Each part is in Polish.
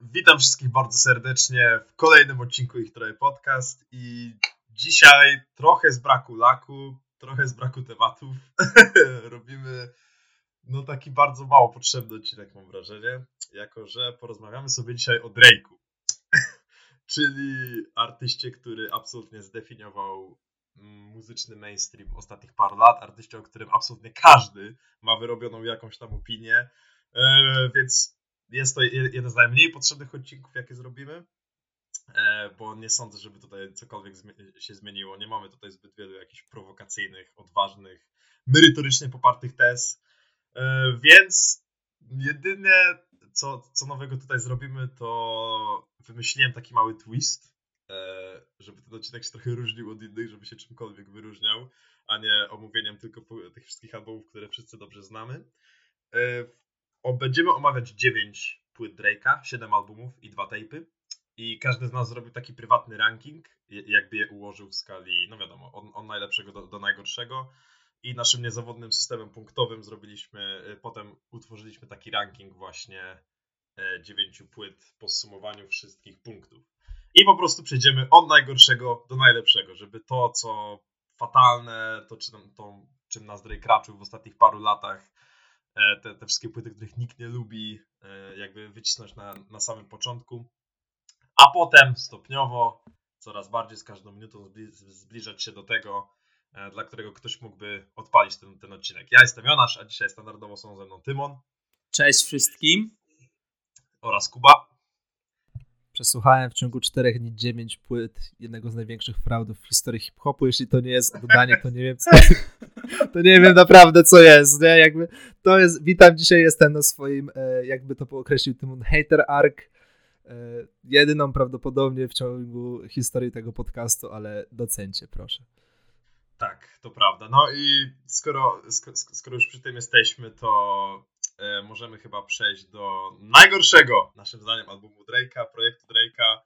Witam wszystkich bardzo serdecznie w kolejnym odcinku Ich Troje Podcast i dzisiaj trochę z braku laku, trochę z braku tematów. Robimy no taki bardzo mało potrzebny odcinek mam wrażenie, jako że porozmawiamy sobie dzisiaj o Drake'u, czyli artyście, który absolutnie zdefiniował muzyczny mainstream ostatnich paru lat, artyście, o którym absolutnie każdy ma wyrobioną jakąś tam opinię, e, więc jest to jeden z najmniej potrzebnych odcinków, jakie zrobimy, e, bo nie sądzę, żeby tutaj cokolwiek się zmieniło. Nie mamy tutaj zbyt wielu jakichś prowokacyjnych, odważnych, merytorycznie popartych tez, e, więc jedynie co, co nowego tutaj zrobimy, to wymyśliłem taki mały twist, żeby ten odcinek się trochę różnił od innych, żeby się czymkolwiek wyróżniał, a nie omówieniem tylko tych wszystkich albumów, które wszyscy dobrze znamy. E, będziemy omawiać 9 płyt Drake'a, 7 albumów i 2 tape'y. I każdy z nas zrobił taki prywatny ranking, jakby je ułożył w skali, no wiadomo, od, od najlepszego do, do najgorszego. I naszym niezawodnym systemem punktowym zrobiliśmy, e, potem utworzyliśmy taki ranking właśnie dziewięciu płyt w podsumowaniu wszystkich punktów i po prostu przejdziemy od najgorszego do najlepszego, żeby to, co fatalne, to, czym, to, czym nas Drake raczył w ostatnich paru latach, e, te, te wszystkie płyty, których nikt nie lubi, e, jakby wycisnąć na, na samym początku, a potem stopniowo, coraz bardziej z każdą minutą zbliżać się do tego, e, dla którego ktoś mógłby odpalić ten, ten odcinek. Ja jestem Jonasz, a dzisiaj standardowo są ze mną Tymon. Cześć wszystkim. Oraz Kuba. Przesłuchałem w ciągu czterech dni dziewięć płyt jednego z największych fraudów w historii hip-hopu. Jeśli to nie jest oddanie, to nie wiem co. To nie wiem naprawdę co jest, nie? Jakby to jest. Witam, dzisiaj jestem na swoim, e, jakby to określił Tymon, hater arc. E, jedyną prawdopodobnie w ciągu historii tego podcastu, ale docencie, proszę. Tak, to prawda. No i skoro, skoro, skoro już przy tym jesteśmy, to E, możemy chyba przejść do najgorszego, naszym zdaniem, albumu Drake'a, projektu Drake'a,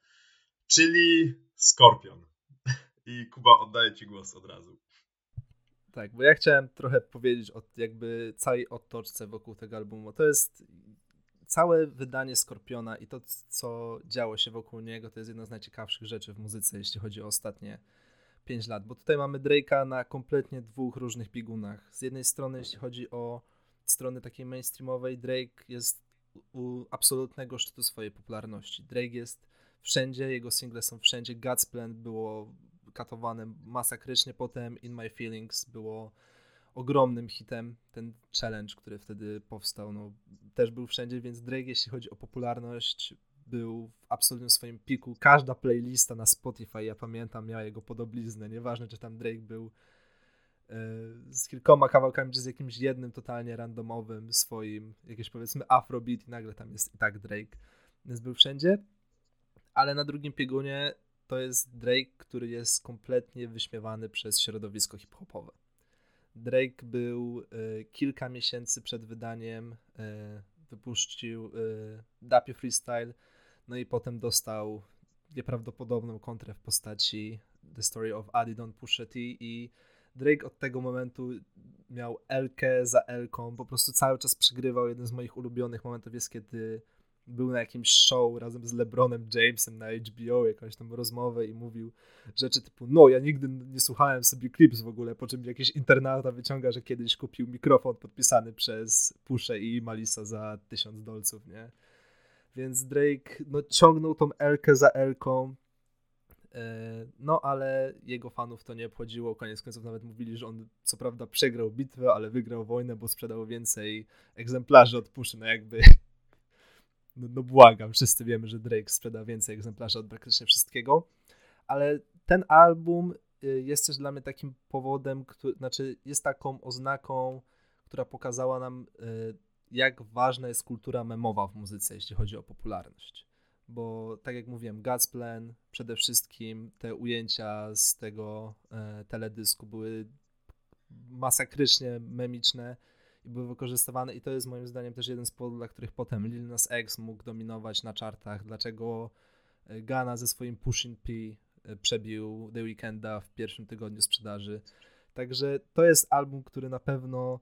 czyli Scorpion. I Kuba, oddaję Ci głos od razu. Tak, bo ja chciałem trochę powiedzieć o jakby całej otoczce wokół tego albumu. To jest całe wydanie Skorpiona i to, co działo się wokół niego, to jest jedna z najciekawszych rzeczy w muzyce, jeśli chodzi o ostatnie 5 lat, bo tutaj mamy Drake'a na kompletnie dwóch różnych biegunach. Z jednej strony, jeśli chodzi o strony takiej mainstreamowej Drake jest u absolutnego szczytu swojej popularności. Drake jest wszędzie, jego single są wszędzie. God's Plan było katowane masakrycznie, potem In My Feelings było ogromnym hitem. Ten challenge, który wtedy powstał, no, też był wszędzie, więc Drake, jeśli chodzi o popularność, był w absolutnym swoim piku. Każda playlista na Spotify, ja pamiętam, miała jego podobiznę. Nieważne, czy tam Drake był z kilkoma kawałkami, czy z jakimś jednym totalnie randomowym swoim, jakieś powiedzmy afrobeat i nagle tam jest i tak Drake, więc był wszędzie, ale na drugim biegunie to jest Drake, który jest kompletnie wyśmiewany przez środowisko hip-hopowe. Drake był y, kilka miesięcy przed wydaniem, y, wypuścił y, Dapie Freestyle, no i potem dostał nieprawdopodobną kontrę w postaci The Story of Adidon Pusha T i Drake od tego momentu miał Elkę za Elką, po prostu cały czas przegrywał. Jeden z moich ulubionych momentów jest, kiedy był na jakimś show razem z LeBronem Jamesem na HBO, jakąś tam rozmowę i mówił rzeczy typu, no ja nigdy nie słuchałem sobie clips w ogóle, po czym jakiś internauta wyciąga, że kiedyś kupił mikrofon podpisany przez Puszę i Malisa za tysiąc dolców, nie? Więc Drake no, ciągnął tą Elkę za Elką, no, ale jego fanów to nie obchodziło. Koniec końców nawet mówili, że on co prawda przegrał bitwę, ale wygrał wojnę, bo sprzedał więcej egzemplarzy od Puszy. No jakby. No, no błagam, wszyscy wiemy, że Drake sprzeda więcej egzemplarzy od praktycznie wszystkiego. Ale ten album y, jest też dla mnie takim powodem, który, znaczy jest taką oznaką, która pokazała nam, y, jak ważna jest kultura memowa w muzyce, jeśli chodzi o popularność bo tak jak mówiłem, God's Plan, przede wszystkim te ujęcia z tego e, teledysku były masakrycznie memiczne i były wykorzystywane i to jest moim zdaniem też jeden z powodów, dla których potem Lil Nas X mógł dominować na chartach, dlaczego e, Gana ze swoim Pushing P e, przebił The Weekenda w pierwszym tygodniu sprzedaży. Także to jest album, który na pewno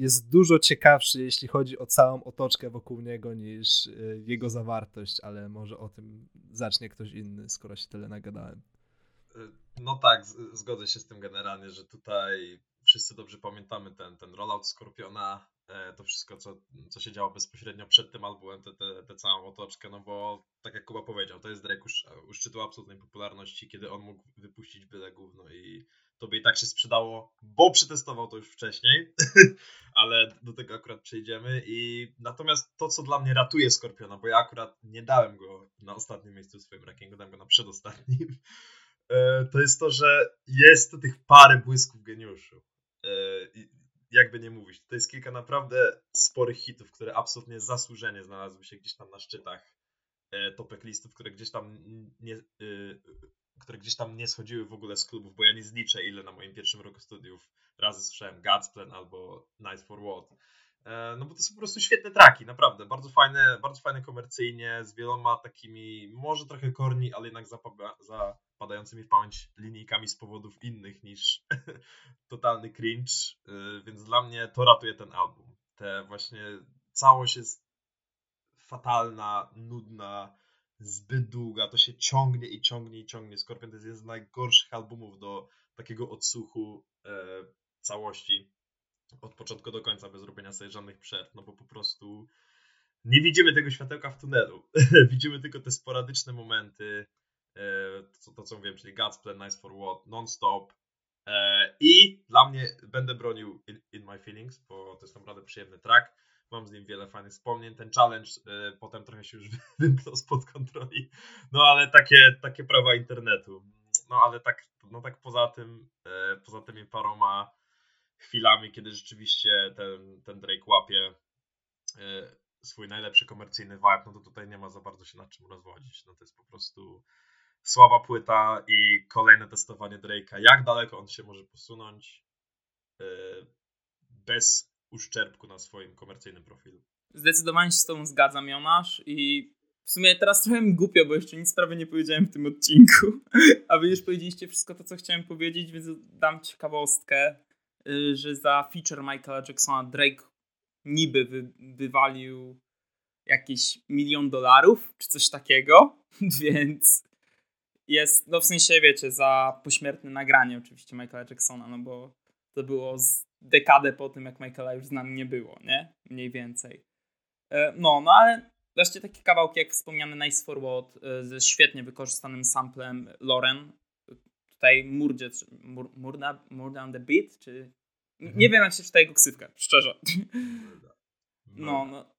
jest dużo ciekawszy, jeśli chodzi o całą otoczkę wokół niego, niż y, jego zawartość, ale może o tym zacznie ktoś inny, skoro się tyle nagadałem. No tak, zgodzę się z tym generalnie, że tutaj wszyscy dobrze pamiętamy ten, ten rollout Skorpiona, e, to wszystko, co, co się działo bezpośrednio przed tym albumem, tę te, te, całą otoczkę, no bo tak jak Kuba powiedział, to jest Drake u, u szczytu absolutnej popularności, kiedy on mógł wypuścić byle gówno i to by i tak się sprzedało, bo przetestował to już wcześniej, ale do tego akurat przejdziemy. I natomiast to, co dla mnie ratuje Skorpiona, bo ja akurat nie dałem go na ostatnim miejscu w swoim rankingu, dałem go na przedostatnim, e, to jest to, że jest tych parę błysków geniuszu. E, jakby nie mówić, to jest kilka naprawdę sporych hitów, które absolutnie zasłużenie znalazły się gdzieś tam na szczytach e, topek listów, które gdzieś tam nie, które gdzieś tam nie schodziły w ogóle z klubów, bo ja nie zliczę ile na moim pierwszym roku studiów razy słyszałem God's Plan albo Nice for What. E, no bo to są po prostu świetne traki, naprawdę. Bardzo fajne, bardzo fajne komercyjnie, z wieloma takimi, może trochę korni, ale jednak zapadającymi w pamięć linijkami z powodów innych niż totalny cringe. E, więc dla mnie to ratuje ten album. Te właśnie całość jest fatalna, nudna, zbyt długa, to się ciągnie i ciągnie i ciągnie. Scorpion to jest jeden z najgorszych albumów do takiego odsłuchu e, całości od początku do końca, bez robienia sobie żadnych przerw, no bo po prostu nie widzimy tego światełka w tunelu. widzimy tylko te sporadyczne momenty, e, to, to co mówiłem, czyli God's Plan, Nice for What, Non-Stop e, i dla mnie będę bronił In, In My Feelings, bo to jest naprawdę przyjemny track mam z nim wiele fajnych wspomnień. Ten challenge y, potem trochę się już wymknął spod kontroli, no ale takie, takie prawa internetu. No ale tak, no tak poza tym, y, poza tymi paroma chwilami, kiedy rzeczywiście ten, ten Drake łapie y, swój najlepszy komercyjny vibe, no to tutaj nie ma za bardzo się nad czym rozwodzić. No to jest po prostu słaba płyta i kolejne testowanie Drake'a. Jak daleko on się może posunąć bez uszczerbku na swoim komercyjnym profilu. Zdecydowanie się z tobą zgadzam, Jonasz i w sumie teraz trochę mi głupio, bo jeszcze nic prawie nie powiedziałem w tym odcinku, a wy już powiedzieliście wszystko to, co chciałem powiedzieć, więc dam ciekawostkę, y, że za feature Michaela Jacksona Drake niby wy, wywalił jakieś milion dolarów, czy coś takiego, więc jest, no w sensie wiecie, za pośmiertne nagranie oczywiście Michaela Jacksona, no bo to było z dekadę po tym, jak Michaela już z nami nie było, nie? Mniej więcej. E, no, no ale wreszcie takie kawałki jak wspomniany Nice Forward e, ze świetnie wykorzystanym samplem Loren. Tutaj Murdzie, mur, murda, murda on the beat, czy... Mhm. Nie wiem, jak się czyta jego ksywkę, szczerze. No, no,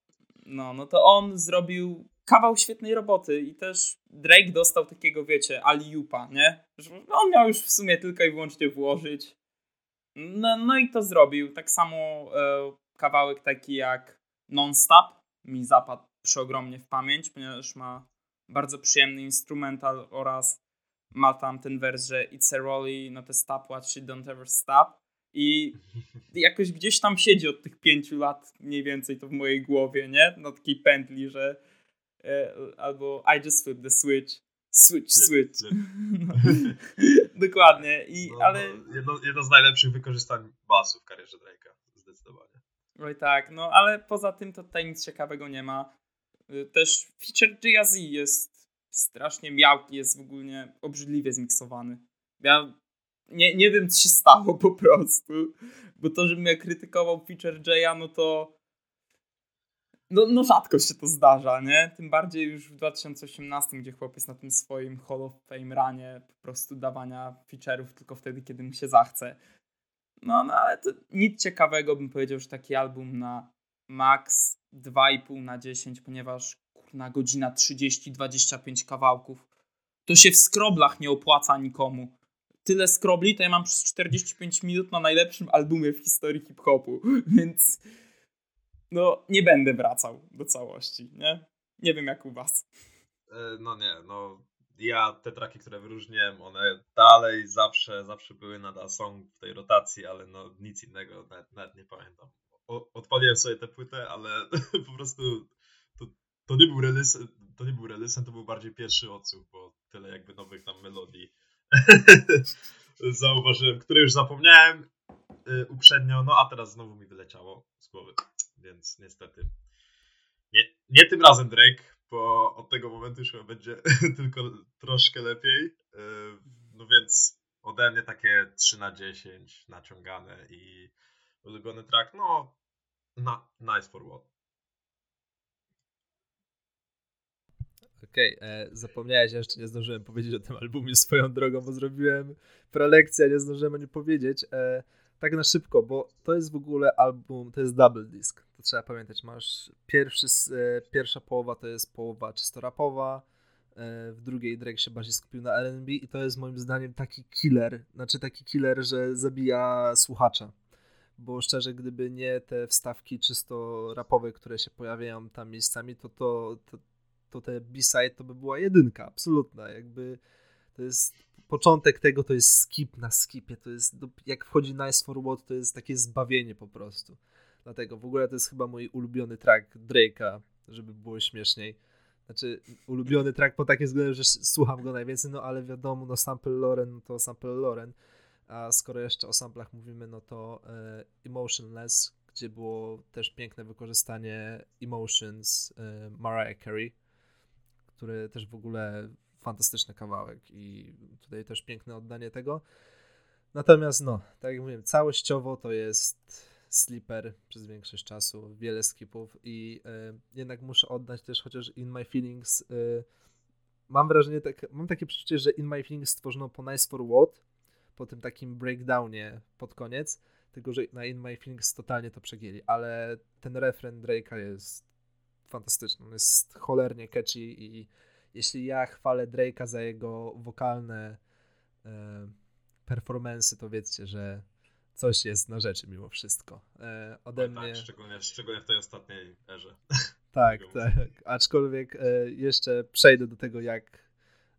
no, no to on zrobił kawał świetnej roboty i też Drake dostał takiego, wiecie, aliupa, nie? Że on miał już w sumie tylko i wyłącznie włożyć no, no i to zrobił. Tak samo e, kawałek taki jak Non-Stop mi zapadł przeogromnie w pamięć, ponieważ ma bardzo przyjemny instrumental oraz ma tam ten wers, że it's a rolly, not a stopwatch, it don't ever stop. I jakoś gdzieś tam siedzi od tych pięciu lat mniej więcej to w mojej głowie, nie? Na takiej pętli, że e, albo I just flip the switch, Switch, switch. No. Dokładnie. I, no, ale... No, jedno, jedno z najlepszych wykorzystań basu w karierze Drake'a. Zdecydowanie. Oj tak, no ale poza tym to tutaj nic ciekawego nie ma. Y, też feature Jay-Z jest strasznie miałki, jest w ogóle obrzydliwie zmiksowany. Ja nie, nie wiem, co się stało po prostu. Bo to, żebym ja krytykował feature Jaya, no to no, no rzadko się to zdarza, nie? Tym bardziej już w 2018, gdzie chłopiec na tym swoim Hall of Fame ranie po prostu dawania feature'ów tylko wtedy, kiedy mu się zachce. No, no ale to nic ciekawego bym powiedział, że taki album na max 2,5 na 10, ponieważ na godzina 30-25 kawałków. To się w skroblach nie opłaca nikomu. Tyle skrobli to ja mam przez 45 minut na najlepszym albumie w historii hip-hopu, więc no nie będę wracał do całości, nie? Nie wiem jak u was. E, no nie, no ja te traki, które wyróżniłem, one dalej zawsze, zawsze były na song w tej rotacji, ale no nic innego nawet, nawet nie pamiętam. Odpaliłem sobie tę płytę, ale po prostu to, to nie był release, to nie był release, to był bardziej pierwszy odsłuch, bo tyle jakby nowych tam melodii zauważyłem, które już zapomniałem y, uprzednio, no a teraz znowu mi wyleciało. z głowy. Więc niestety. Nie, nie tym razem Drake, bo od tego momentu już będzie tylko troszkę lepiej. Yy, no więc ode mnie takie 3 na 10 naciągane i ulubiony track, no na, nice for what. Okej, okay, zapomniałeś, ja jeszcze nie zdążyłem powiedzieć o tym albumie swoją drogą, bo zrobiłem prelekcję, nie zdążyłem o nim powiedzieć. E, tak na szybko, bo to jest w ogóle album, to jest double disc, to trzeba pamiętać. Masz pierwszy, e, pierwsza połowa to jest połowa czysto rapowa, e, w drugiej Drake się bardziej skupił na R&B i to jest moim zdaniem taki killer, znaczy taki killer, że zabija słuchacza. Bo szczerze, gdyby nie te wstawki czysto rapowe, które się pojawiają tam miejscami, to, to, to, to te B-side to by była jedynka, absolutna. Jakby to jest początek tego to jest skip na skipie, to jest jak wchodzi Nice for What, to jest takie zbawienie po prostu. Dlatego w ogóle to jest chyba mój ulubiony track Drake'a, żeby było śmieszniej. Znaczy, ulubiony track po takim względzie, że słucham go najwięcej, no ale wiadomo, no Sample Loren, no to Sample Loren. A skoro jeszcze o samplach mówimy, no to e, Emotionless, gdzie było też piękne wykorzystanie Emotions e, Mariah Carey, który też w ogóle fantastyczny kawałek i tutaj też piękne oddanie tego. Natomiast no, tak jak mówiłem, całościowo to jest sleeper przez większość czasu, wiele skipów i y, jednak muszę oddać też chociaż In My Feelings y, mam wrażenie, tak, mam takie przeczucie, że In My Feelings stworzono po Nice For What, po tym takim breakdownie pod koniec, tylko że na In My Feelings totalnie to przegięli, ale ten refren Drake'a jest fantastyczny, on jest cholernie catchy i jeśli ja chwalę Drake'a za jego wokalne e, performance, to wiedzcie, że coś jest na rzeczy mimo wszystko. E, ode tak, mnie... Tak, szczególnie, szczególnie w tej ostatniej erze. Tak, tak. Aczkolwiek e, jeszcze przejdę do tego, jak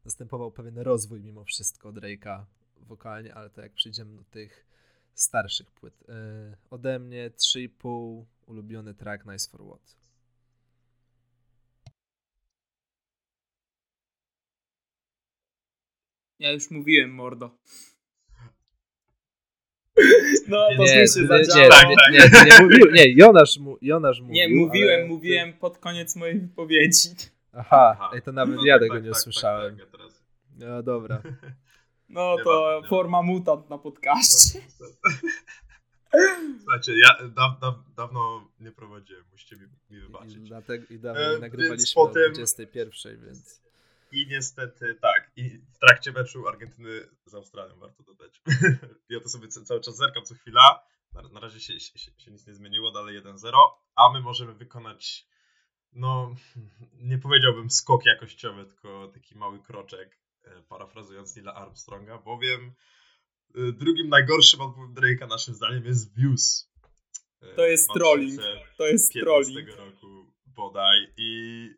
następował pewien rozwój mimo wszystko Drake'a wokalnie, ale to jak przyjdziemy do tych starszych płyt. E, ode mnie 3,5 ulubiony track Nice for What. Ja już mówiłem, mordo. No, to nie, się nie, zadziało. Tak, tak. Nie, nie, nie, mówił, nie Jonasz, mu, Jonasz mówił. Nie, mówiłem, ale... mówiłem pod koniec mojej wypowiedzi. Aha, Aha. to nawet no, ja tak, tego tak, nie tak, usłyszałem. Tak, tak, no dobra. No to nie forma mutant na podcaście. Słuchajcie, ja da, da, dawno nie prowadziłem, musicie mi, mi wybaczyć. I, dlatego, i dawno e, nagrywaliśmy potem... o 21, więc... I niestety tak. I w trakcie meczu Argentyny z Australią, warto dodać. ja to sobie cały czas zerkam co chwila. Na, na razie się, się, się, nic nie zmieniło, dalej 1-0, a my możemy wykonać, no, nie powiedziałbym skok jakościowy, tylko taki mały kroczek, e, parafrazując Nila Armstronga, bowiem e, drugim najgorszym albumem Drake'a naszym zdaniem jest Views. E, to jest trolling. To jest trolling. roku bodaj i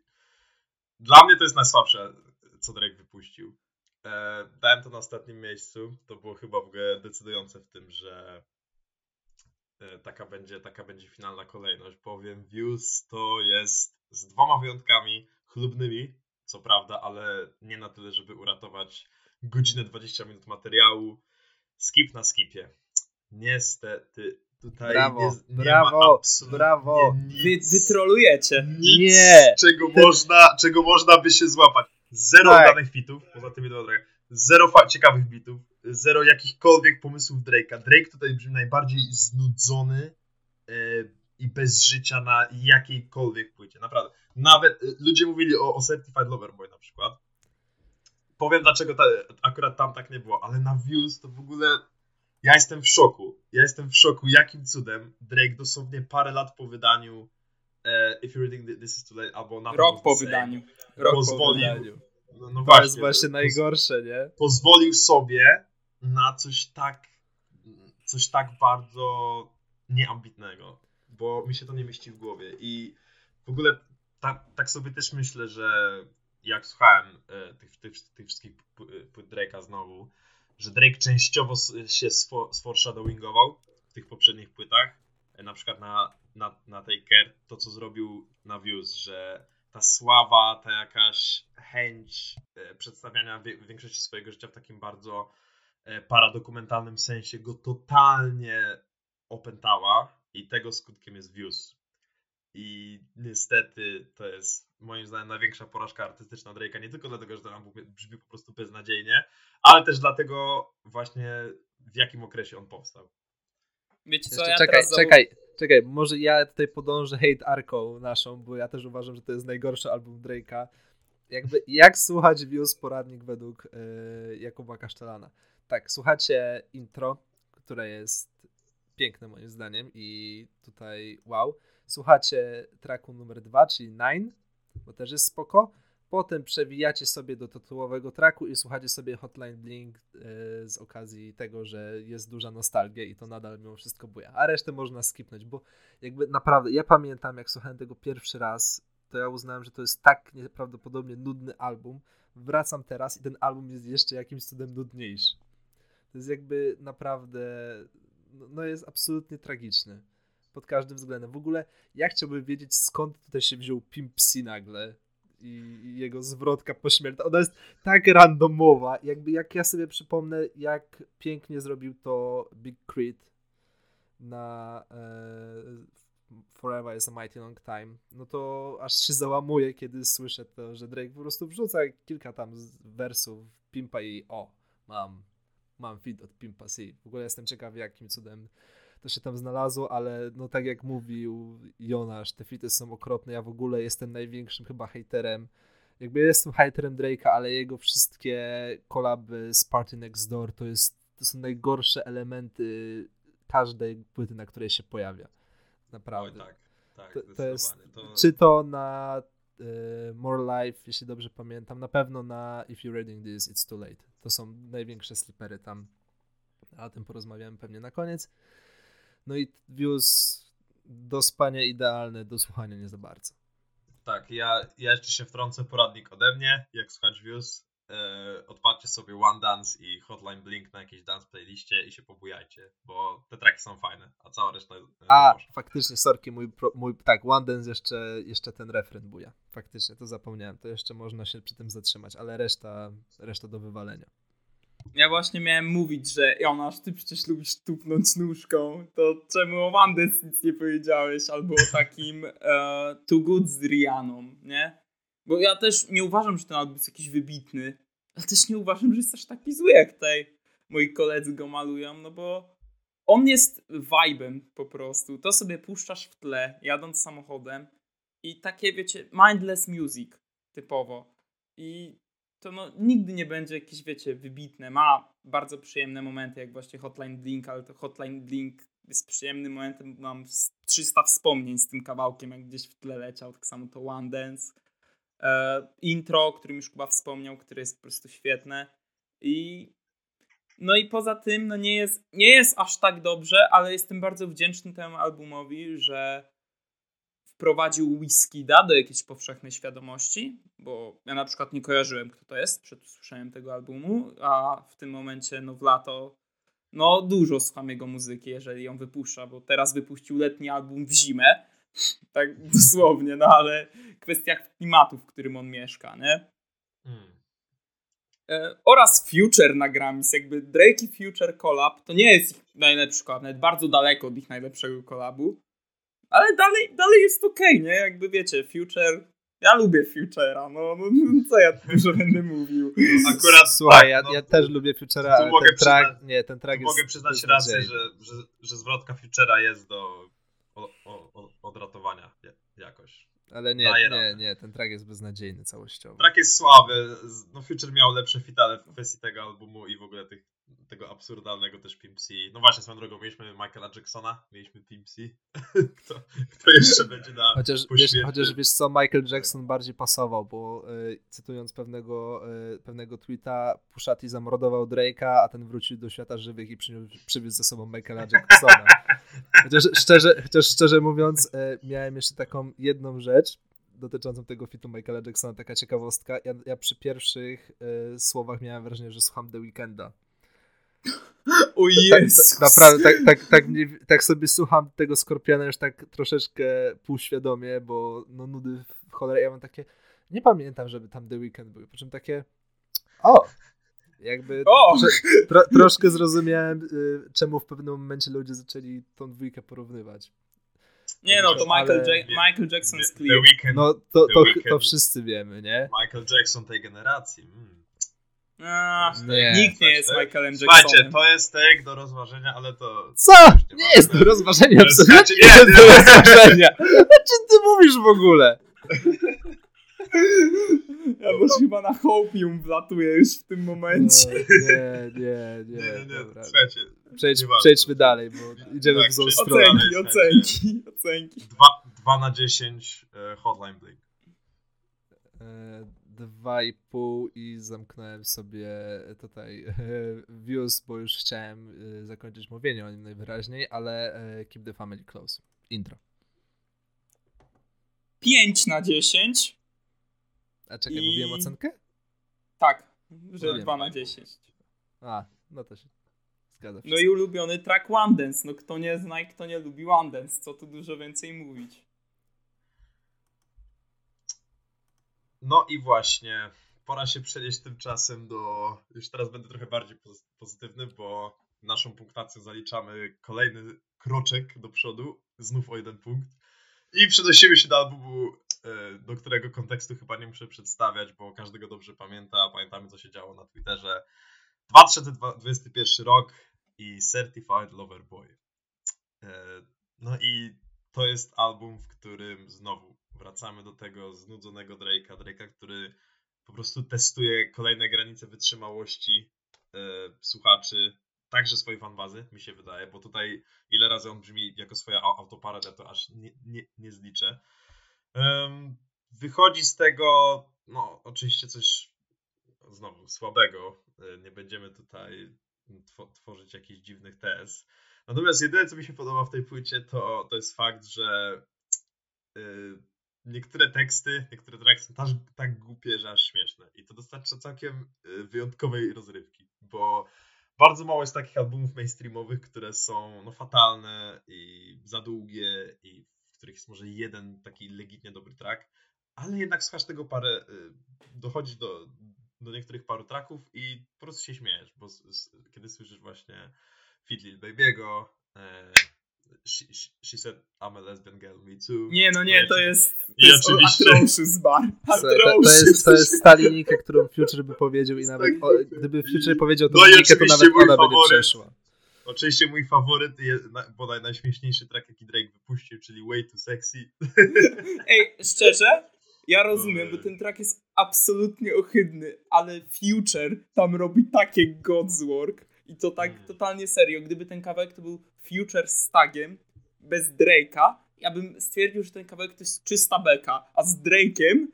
dla mnie to jest najsłabsze, co Drake wypuścił. E, dałem to na ostatnim miejscu. To było chyba w ogóle decydujące w tym, że e, taka będzie, taka będzie finalna kolejność, bowiem Views to jest z dwoma wyjątkami chlubnymi, co prawda, ale nie na tyle, żeby uratować godzinę 20 minut materiału. Skip na skipie. Niestety Tutaj brawo, nie, nie brawo, brawo. Nic, wy, trolujecie. Nic, nie. Czego, można, czego można by się złapać. Zero tak. danych fitów, poza tymi dwoma Zero ciekawych bitów. Zero jakichkolwiek pomysłów Drake'a. Drake tutaj brzmi najbardziej znudzony e, i bez życia na jakiejkolwiek płycie. Naprawdę. Nawet e, ludzie mówili o, o Certified Lover Boy na przykład. Powiem dlaczego ta, akurat tam tak nie było, ale na Views to w ogóle ja jestem w szoku. Ja jestem w szoku, jakim cudem Drake dosłownie parę lat po wydaniu e, If You're Reading This Is Too Late, albo na Rok po wydaniu. Rok pozwolił, po wydaniu. No, no to właśnie, jest właśnie najgorsze, nie? Pozwolił sobie na coś tak coś tak bardzo nieambitnego, bo mi się to nie mieści w głowie i w ogóle tak, tak sobie też myślę, że jak słuchałem e, tych, tych, tych wszystkich płyt Drake'a znowu, że Drake częściowo się sforeshadowingował w tych poprzednich płytach. E, na przykład na, na, na Taker, to co zrobił na Views, że ta sława, ta jakaś chęć e, przedstawiania większości swojego życia w takim bardzo e, paradokumentalnym sensie go totalnie opętała i tego skutkiem jest Views. I niestety to jest moim zdaniem największa porażka artystyczna Drake'a, nie tylko dlatego, że ten album brzmi po prostu beznadziejnie, ale też dlatego właśnie w jakim okresie on powstał. Wiecie co, Jeszcze ja czekaj, teraz czekaj, czekaj, może ja tutaj podążę hate arką naszą, bo ja też uważam, że to jest najgorszy album Drake'a. Jakby, jak słuchać Views poradnik według yy, Jakuba Kasztelana? Tak, słuchacie intro, które jest piękne moim zdaniem i tutaj wow. Słuchacie tracku numer dwa, czyli Nine, bo też jest spoko. Potem przewijacie sobie do tytułowego tracku i słuchacie sobie Hotline Blink yy, z okazji tego, że jest duża nostalgia i to nadal mimo wszystko buja. A resztę można skipnąć, bo jakby naprawdę, ja pamiętam jak słuchałem tego pierwszy raz, to ja uznałem, że to jest tak nieprawdopodobnie nudny album. Wracam teraz i ten album jest jeszcze jakimś cudem nudniejszy. To jest jakby naprawdę, no, no jest absolutnie tragiczny. Pod każdym względem. W ogóle ja chciałbym wiedzieć skąd tutaj się wziął Pimp C nagle i, jego zwrotka pośmiertna. Ona jest tak randomowa. Jakby jak ja sobie przypomnę, jak pięknie zrobił to Big Crit na e, Forever is a Mighty Long Time, no to aż się załamuję, kiedy słyszę to, że Drake po prostu wrzuca kilka tam wersów Pimpa i o, mam, mam feed od Pimpa C. W ogóle jestem ciekawy, jakim cudem to się tam znalazło, ale no tak jak mówił Jonasz, te fity są okropne. Ja w ogóle jestem największym chyba haterem. Jakby jestem haterem Drake'a, ale jego wszystkie kolaby z Party Next Door to jest to są najgorsze elementy każdej płyty, na której się pojawia. Oj, Naprawdę. tak, tak, To- to jest-. To, Czy to na y, More Life, jeśli dobrze pamiętam, na pewno na If You're Reading This, It's Too Late. To są największe slipery tam. A o tym porozmawiamy pewnie na koniec. No i Views do spania idealne, do słuchania nie za bardzo. Tak, ja, ja jeszcze się wtrącę poradnik ode mnie, jak słuchać views. E, odpalcie sobie One Dance i Hotline Blink na jakiejś dance playliście i się pobujajcie, bo te traki są fajne, a cała reszta jest A, faktycznie, sorki, mój, mój tak, One Dance jeszcze, jeszcze ten refren buja. Faktycznie, to zapomniałem. To jeszcze można się przy tym zatrzymać, ale reszta, reszta do wywalenia. Ja właśnie miałem mówić, że Jonasz, ty przecież lubisz tupnąć nóżką, to czemu o Wandes nic nie powiedziałeś, albo o takim e, Too Good z Rianą, nie? Bo ja też nie uważam, że ten album jest jakiś wybitny, ale też nie uważam, że jest aż taki zły, jak tutaj moi koledzy go malują, no bo on jest vibem po prostu. To sobie puszczasz w tle, jadąc samochodem i takie, wiecie, mindless music typowo. I to no, nigdy nie będzie jakieś, wiecie, wybitne. Ma bardzo przyjemne momenty, jak właśnie Hotline Blink, ale to Hotline Blink jest przyjemnym momentem. Mam z 300 wspomnień z tym kawałkiem, jak gdzieś w tle leciał. Tak samo to One Dance. E, intro, o którym już Kuba wspomniał, które jest po prostu świetne. I no i poza tym, no nie jest, nie jest aż tak dobrze, ale jestem bardzo wdzięczny temu albumowi, że wprowadził Whiskida do jakiejś powszechnej świadomości, bo ja na przykład nie kojarzyłem, kto to jest przed usłyszeniem tego albumu, a w tym momencie, no w lato, no dużo słucham jego muzyki, jeżeli ją wypuszcza, bo teraz wypuścił letni album w zimę, tak dosłownie, no ale kwestia klimatu, w którym on mieszka, nie? Hmm. E, oraz Future na Grammys, jakby Drake i Future collab, to nie jest ich najlepszy collab, nawet bardzo daleko od ich najlepszego collabu, ale dalej, dalej jest okej, nie? Jakby wiecie, Future, ja lubię Future'a, no, no co ja dużo będę mówił. Akurat Słuchaj, tak, ja, no, ja też lubię Future'a, tu ale mogę ten track, przyznać- nie, ten track jest Mogę przyznać rację, że, że, że zwrotka Future'a jest do o, o, o, odratowania ja- jakoś. Ale nie, daje nie, radę. nie, ten track jest beznadziejny całościowo. Track jest słaby, no Future miał lepsze fitale w kwestii tego albumu i w ogóle tych, tego absurdalnego też Pimp C. No właśnie, swoją drogą, mieliśmy Michaela Jacksona, mieliśmy Pimp C. kto, kto jeszcze będzie na Chociaż wiesz, chociaż wiesz co, Michael Jackson bardziej pasował, bo y, cytując pewnego, y, pewnego tweeta, Pusha T zamordował Drake'a, a ten wrócił do świata żywych i przyniósł, przywiózł ze sobą Michaela Jacksona. Chociaż szczerze, chociaż szczerze mówiąc, y, miałem jeszcze taką jedną rzecz dotyczącą tego fitu Michaela Jacksona, taka ciekawostka. Ja, ja przy pierwszych y, słowach miałem wrażenie, że słucham The Weeknda. O Tak, Jezus! tak, naprawdę, tak, tak, tak, tak sobie słucham tego Skorpiona już tak troszeczkę półświadomie, bo no nudy w cholerę. Ja mam takie, nie pamiętam, żeby tam The Weeknd był. Po czym takie, o, jakby O! tro, tro, troszkę zrozumiałem, y, czemu w pewnym momencie ludzie zaczęli tą dwójkę porównywać. Nie no, to Michael, Ale- Jack- Michael Jackson jest The clear. No to, The to, to wszyscy wiemy, nie? Michael Jackson tej generacji. Mm. A, Nie. nikt nie jest Słuchajcie, Michaelem Słuchajcie, Jacksonem. to jest take do rozważenia, ale to... Co? Właśnie Nie jest do rozważenia, To jest- absolutnie znaczy, nie nie, jest do nie. rozważenia. O czym ty mówisz w ogóle? Ja już chyba na hopium wlatuję już w tym momencie. Nie, nie, nie, Nie, nie, nie, dobra. słuchajcie, Przejdź, przejdźmy dalej, bo idziemy Tak, w złą stronę. Ocenki, Słuchajcie. ocenki, ocenki. 2 na 10 e, Hotline Bling. E, Dwa i pół i zamknąłem sobie tutaj views, bo już chciałem e, zakończyć mówienie o nim najwyraźniej, ale e, keep the family close. Intro. 5 na 10. A czekaj, I- mówiłem ocenkę? Tak, że Tak. 2 na 10. A, no to się zgadza. No i ulubiony track One Dance. No kto nie zna i kto nie lubi One Dance, co tu dużo więcej mówić. No i właśnie, pora się przenieść tymczasem do... Już teraz będę trochę bardziej poz- pozytywny, bo naszą punktacją zaliczamy kolejny kroczek do przodu, znów o jeden punkt. I przenosimy się do albumu, e, do którego kontekstu chyba nie muszę przedstawiać, bo każdy go dobrze pamięta. Pamiętamy, co się działo na Twitterze. 2021 rok i Certified Lover Boy. E, No i to jest album, w którym znowu wracamy do tego znudzonego Drake'a. Drake'a, który po prostu testuje kolejne granice wytrzymałości e, słuchaczy, także swojej fanbazy, mi się wydaje, bo tutaj ile razy on brzmi jako swoja au- autoparadia, to aż nie, nie, nie zliczę. Em, wychodzi z tego, no oczywiście coś znowu słabego. E, Nie będziemy tutaj two- tworzyć jakichś dziwnych tez. Natomiast jedyne, co mi się podoba w tej płycie, to, to jest fakt, że y, niektóre teksty, niektóre traki są tak, tak głupie, że aż śmieszne. I to dostarcza całkiem y, wyjątkowej rozrywki, bo bardzo mało jest takich albumów mainstreamowych, które są no, fatalne i za długie i w których jest może jeden taki legitnie dobry track, ale jednak słuchasz tego parę, y, dochodzi do, do niektórych paru tracków i po prostu się śmiejesz, bo s- s- kiedy słyszysz właśnie Fit Lil Baby'ego, e, she, she, said I'm a lesbian girl, me too. Nie, no nie, to jest, to I jest oczywiście- Atrocious Bar. To, to, jest, to jest ta linijka, którą Future by powiedział i nawet o, gdyby Future powiedział tą No linijkę, to oczywiście nawet mój ona będzie faworyt. przeszła. Oczywiście mój faworyt, je- na- bodaj najśmieszniejszy track, jaki Drake wypuścił, czyli Way Too Sexy. Ej, szczerze, ja rozumiem, Oj. bo ten track jest absolutnie ohydny, ale Future tam robi takie God's work i to tak Mm. totalnie serio. Gdyby ten kawałek to był Future z tagiem, bez Drake'a, ja bym stwierdził, że ten kawałek to jest czysta beka, a z Drake'em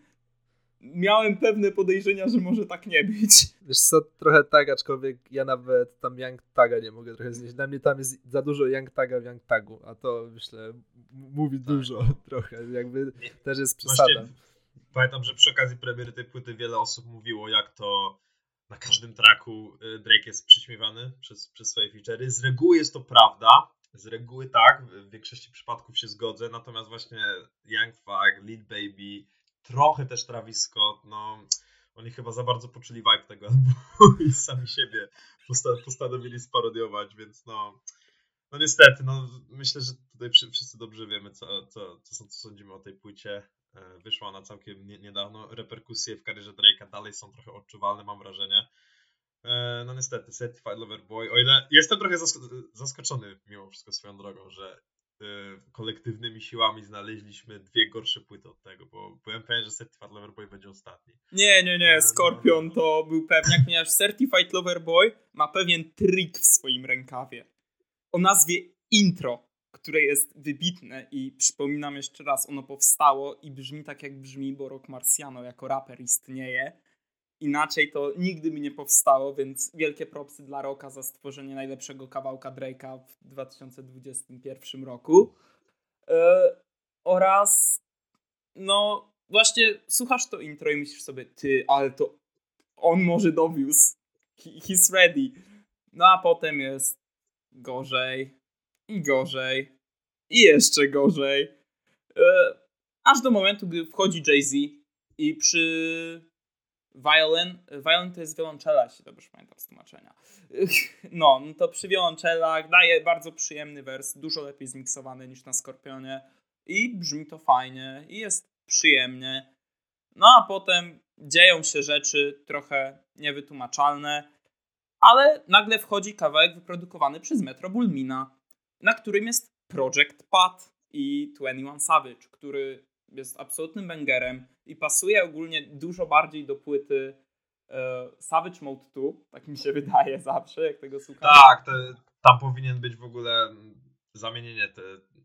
miałem pewne podejrzenia, że może tak nie być. Wiesz co, trochę tak, aczkolwiek ja nawet tam Young Taga nie mogę trochę znieść. Dla mnie tam jest za dużo Young Taga w Young Tagu, a to myślę mówi dużo trochę, jakby Nie. też jest przesada. Tak. Właśnie pamiętam, że przy okazji premiery tej płyty wiele osób mówiło, jak to na każdym tracku y, Drake jest przyśmiewany przez, przez swoje feature'y. Z reguły jest to prawda, z reguły tak, w większości przypadków się zgodzę, natomiast właśnie Young Thug, Lead Baby, trochę też Travis Scott, no oni chyba za bardzo poczuli vibe tego albumu i sami siebie posta- postanowili sparodiować, więc no no niestety, no myślę, że tutaj wszy- wszyscy dobrze wiemy, co, co, co, co sądzimy o tej płycie. E, Wyszła ona całkiem nie, niedawno. Reperkusje w karierze Drake'a dalej są trochę odczuwalne, mam wrażenie. E, No niestety, Certified Lover Boy, o ile jestem trochę zask- zaskoczony mimo wszystko swoją drogą, że e, kolektywnymi siłami znaleźliśmy dwie gorsze płyty od tego, bo byłem pewien, że Certified Lover Boy będzie ostatni. Nie, nie, nie, Scorpion to był pewniak, ponieważ Certified Lover Boy ma pewien trik w swoim rękawie. O nazwie Intro, które jest wybitne i przypominam jeszcze raz, ono powstało i brzmi tak jak brzmi, bo Rock Marciano jako raper istnieje. Inaczej to nigdy by nie powstało, więc wielkie propsy dla Rocka za stworzenie najlepszego kawałka Drake'a w 2021 roku. E, oraz no właśnie słuchasz to intro i myślisz sobie, ty, ale to on może dowiózł. He, he's ready. No a potem jest gorzej i gorzej i jeszcze gorzej. E, aż do momentu, gdy wchodzi Jay-Z i przy violin, violin to jest wiolonczela, jeśli dobrze pamiętam z tłumaczenia. No, no to przy wiolonczelach daje bardzo przyjemny wers, dużo lepiej zmiksowany niż na Skorpionie. i brzmi to fajnie i jest przyjemnie. No a potem dzieją się rzeczy trochę niewytłumaczalne, ale nagle wchodzi kawałek wyprodukowany przez Metro Bulmina, na którym jest Project Pat i 21 Savage, który jest absolutnym bangerem i pasuje ogólnie dużo bardziej do płyty e, Savage Mode 2, tak mi się wydaje zawsze, jak tego słucham. Tak, to, tam powinien być w ogóle zamienienie te,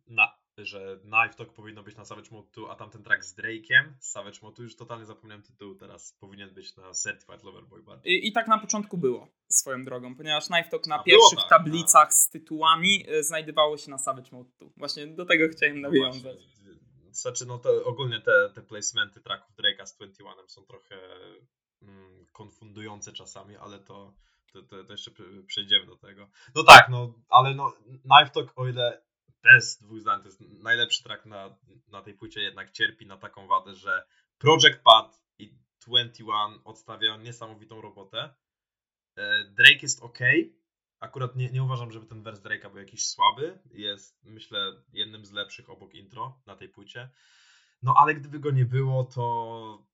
na, że Knife Talk powinno być na Savage Mode 2, a tamten track z Drake'iem z Savage Mode 2, już totalnie zapomniałem tytułu, teraz powinien być na Certified Lover Boy bardziej. I, I, tak na początku było, swoją drogą, ponieważ Knife Talk na A pierwszych tak, tablicach z tytułami y, znajdowało się na Savage Mode 2. Właśnie do tego chciałem No nawiązać. właśnie, Znaczy, no to ogólnie te, te placementy tracków Drake'a z 21 są trochę mm, konfundujące czasami, ale to, to, to, to jeszcze przejdziemy do tego. No tak, no, ale no, Knife Talk, o ile bez dwóch zdań, to jest najlepszy track na, na tej płycie, jednak cierpi na taką wadę, że Project Pad i 21 odstawiają niesamowitą robotę. E, Drake jest ok. Akurat nie, nie uważam, żeby ten wers Drake'a był jakiś słaby. Jest, myślę, jednym z lepszych obok intro na tej płycie. No ale gdyby go nie było, to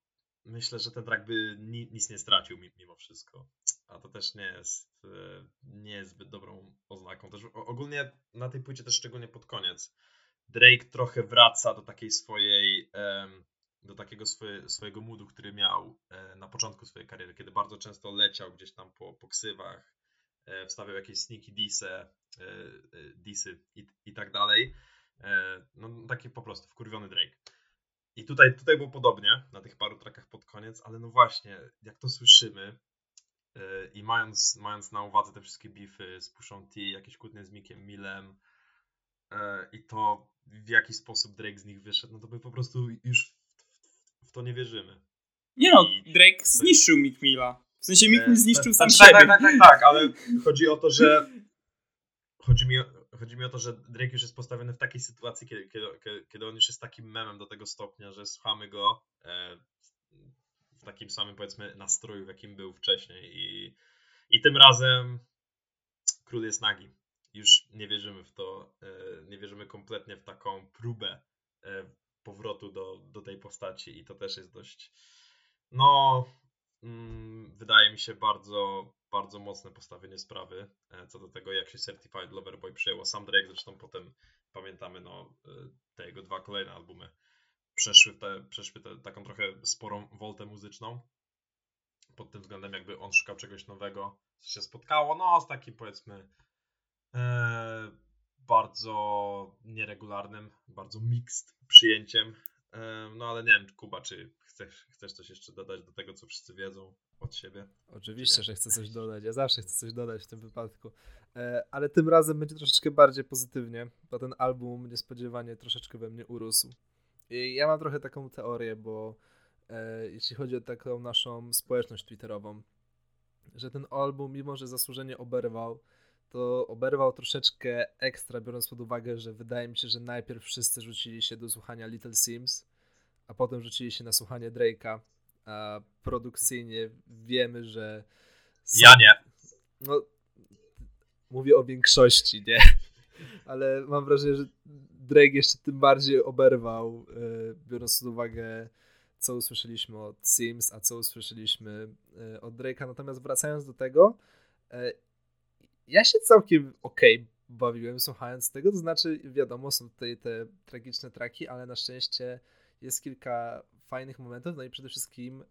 myślę, że ten track by ni, nic nie stracił mimo wszystko. A to też nie jest, e, nie dobrą oznaką. Też ogólnie na tej płycie też szczególnie pod koniec Drake trochę wraca do takiej swojej do takiego swoje, swojego moodu, który miał e, na początku swojej kariery, kiedy bardzo często leciał gdzieś tam po, po ksywach, e, wstawiał jakieś sneaky disy, disy i, i tak dalej. No taki po prostu wkurwiony Drake. I tutaj, tutaj było podobnie na tych paru trackach pod koniec, ale no właśnie, jak to słyszymy i mając, mając na uwadze te wszystkie bify z Pushą T, jakieś kłótnie z Mikiem Millem yy, i to w jaki sposób Drake z nich wyszedł, no to my po prostu już w, w to nie wierzymy. Nie no, Drake zniszczył Mick Milla. W sensie Mick Mill zniszczył sam tak, siebie. Tak, tak, tak, tak, ale chodzi o to, że chodzi mi, chodzi mi o to, że Drake już jest postawiony w takiej sytuacji, kiedy, kiedy, kiedy on już jest takim memem do tego stopnia, że słuchamy go e, takim samym, powiedzmy, nastroju, w jakim był wcześniej. I, i tym razem król jest nagi. Już nie wierzymy w to, e, nie wierzymy kompletnie w taką próbę e, powrotu do, do tej postaci, i to też jest dość. No, mm, wydaje mi się bardzo bardzo mocne postawienie sprawy e, co do tego, jak się Certified Lover Boy przyjęło. Sam Drake zresztą potem pamiętamy, no, te jego dwa kolejne albumy przeszły, te, przeszły te, taką trochę sporą woltę muzyczną. Pod tym względem jakby on szukał czegoś nowego, co się spotkało, no, z takim powiedzmy e, bardzo nieregularnym, bardzo mixed przyjęciem. E, no ale nie wiem, Kuba, czy chcesz, chcesz coś jeszcze dodać do tego, co wszyscy wiedzą? od siebie. Oczywiście, że chcę coś dodać. Ja zawsze chcę coś dodać w tym wypadku. E, ale tym razem będzie troszeczkę bardziej pozytywnie, bo ten album niespodziewanie troszeczkę we mnie urósł. Ja mam trochę taką teorię, bo e, jeśli chodzi o taką naszą społeczność twitterową, że ten album, mimo że zasłużenie oberwał, to oberwał troszeczkę ekstra, biorąc pod uwagę, że wydaje mi się, że najpierw wszyscy rzucili się do słuchania Little Sims, a potem rzucili się na słuchanie Drake'a a produkcyjnie wiemy, że. Są, ja nie. No, mówię o większości, nie? Ale mam wrażenie, że Drake jeszcze tym bardziej oberwał, e, biorąc pod uwagę, co usłyszeliśmy od Sims, a co usłyszeliśmy e, od Drake'a. Natomiast wracając do tego, e, ja się całkiem okej okay bawiłem słuchając tego, to znaczy wiadomo, są tutaj te tragiczne traki, ale na szczęście jest kilka fajnych momentów, no i przede wszystkim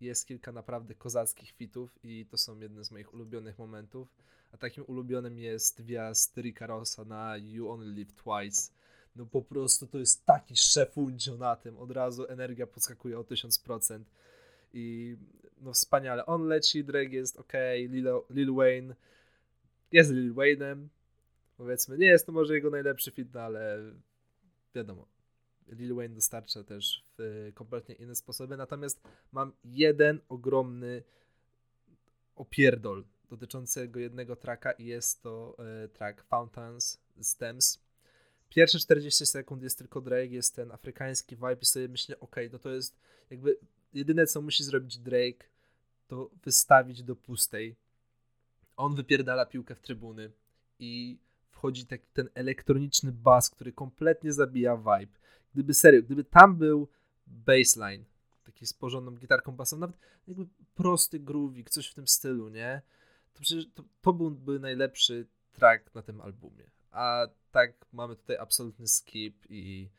jest kilka naprawdę kozackich fitów i to są jedne z moich ulubionych momentów. A takim ulubionym jest wjazd Ricka Rossa na You Only Live Twice. No po prostu to jest taki szefuncio na tym, od razu energia podskakuje o 1000%. I no wspaniale, on leci, Drake jest ok, Lil, Lil Wayne jest Lil Wayne'em, powiedzmy, nie jest to może jego najlepszy fit, no ale wiadomo, Lil Wayne dostarcza też w kompletnie inne sposoby. Natomiast mam jeden ogromny opierdol dotyczącego jednego tracka i jest to e, track Fountains Stems. Pierwsze 40 sekund jest tylko Drake, jest ten afrykański vibe i sobie myślę, ok, no to jest jakby jedyne co musi zrobić Drake to wystawić do pustej. On wypierdala piłkę w trybuny i wchodzi taki ten elektroniczny bas, który kompletnie zabija vibe. Gdyby serio, gdyby tam był bassline, taki z porządną gitarką basową, nawet jakby prosty groovik, coś w tym stylu, nie? To przecież to, to byłby najlepszy track na tym albumie. A tak mamy tutaj absolutny skip i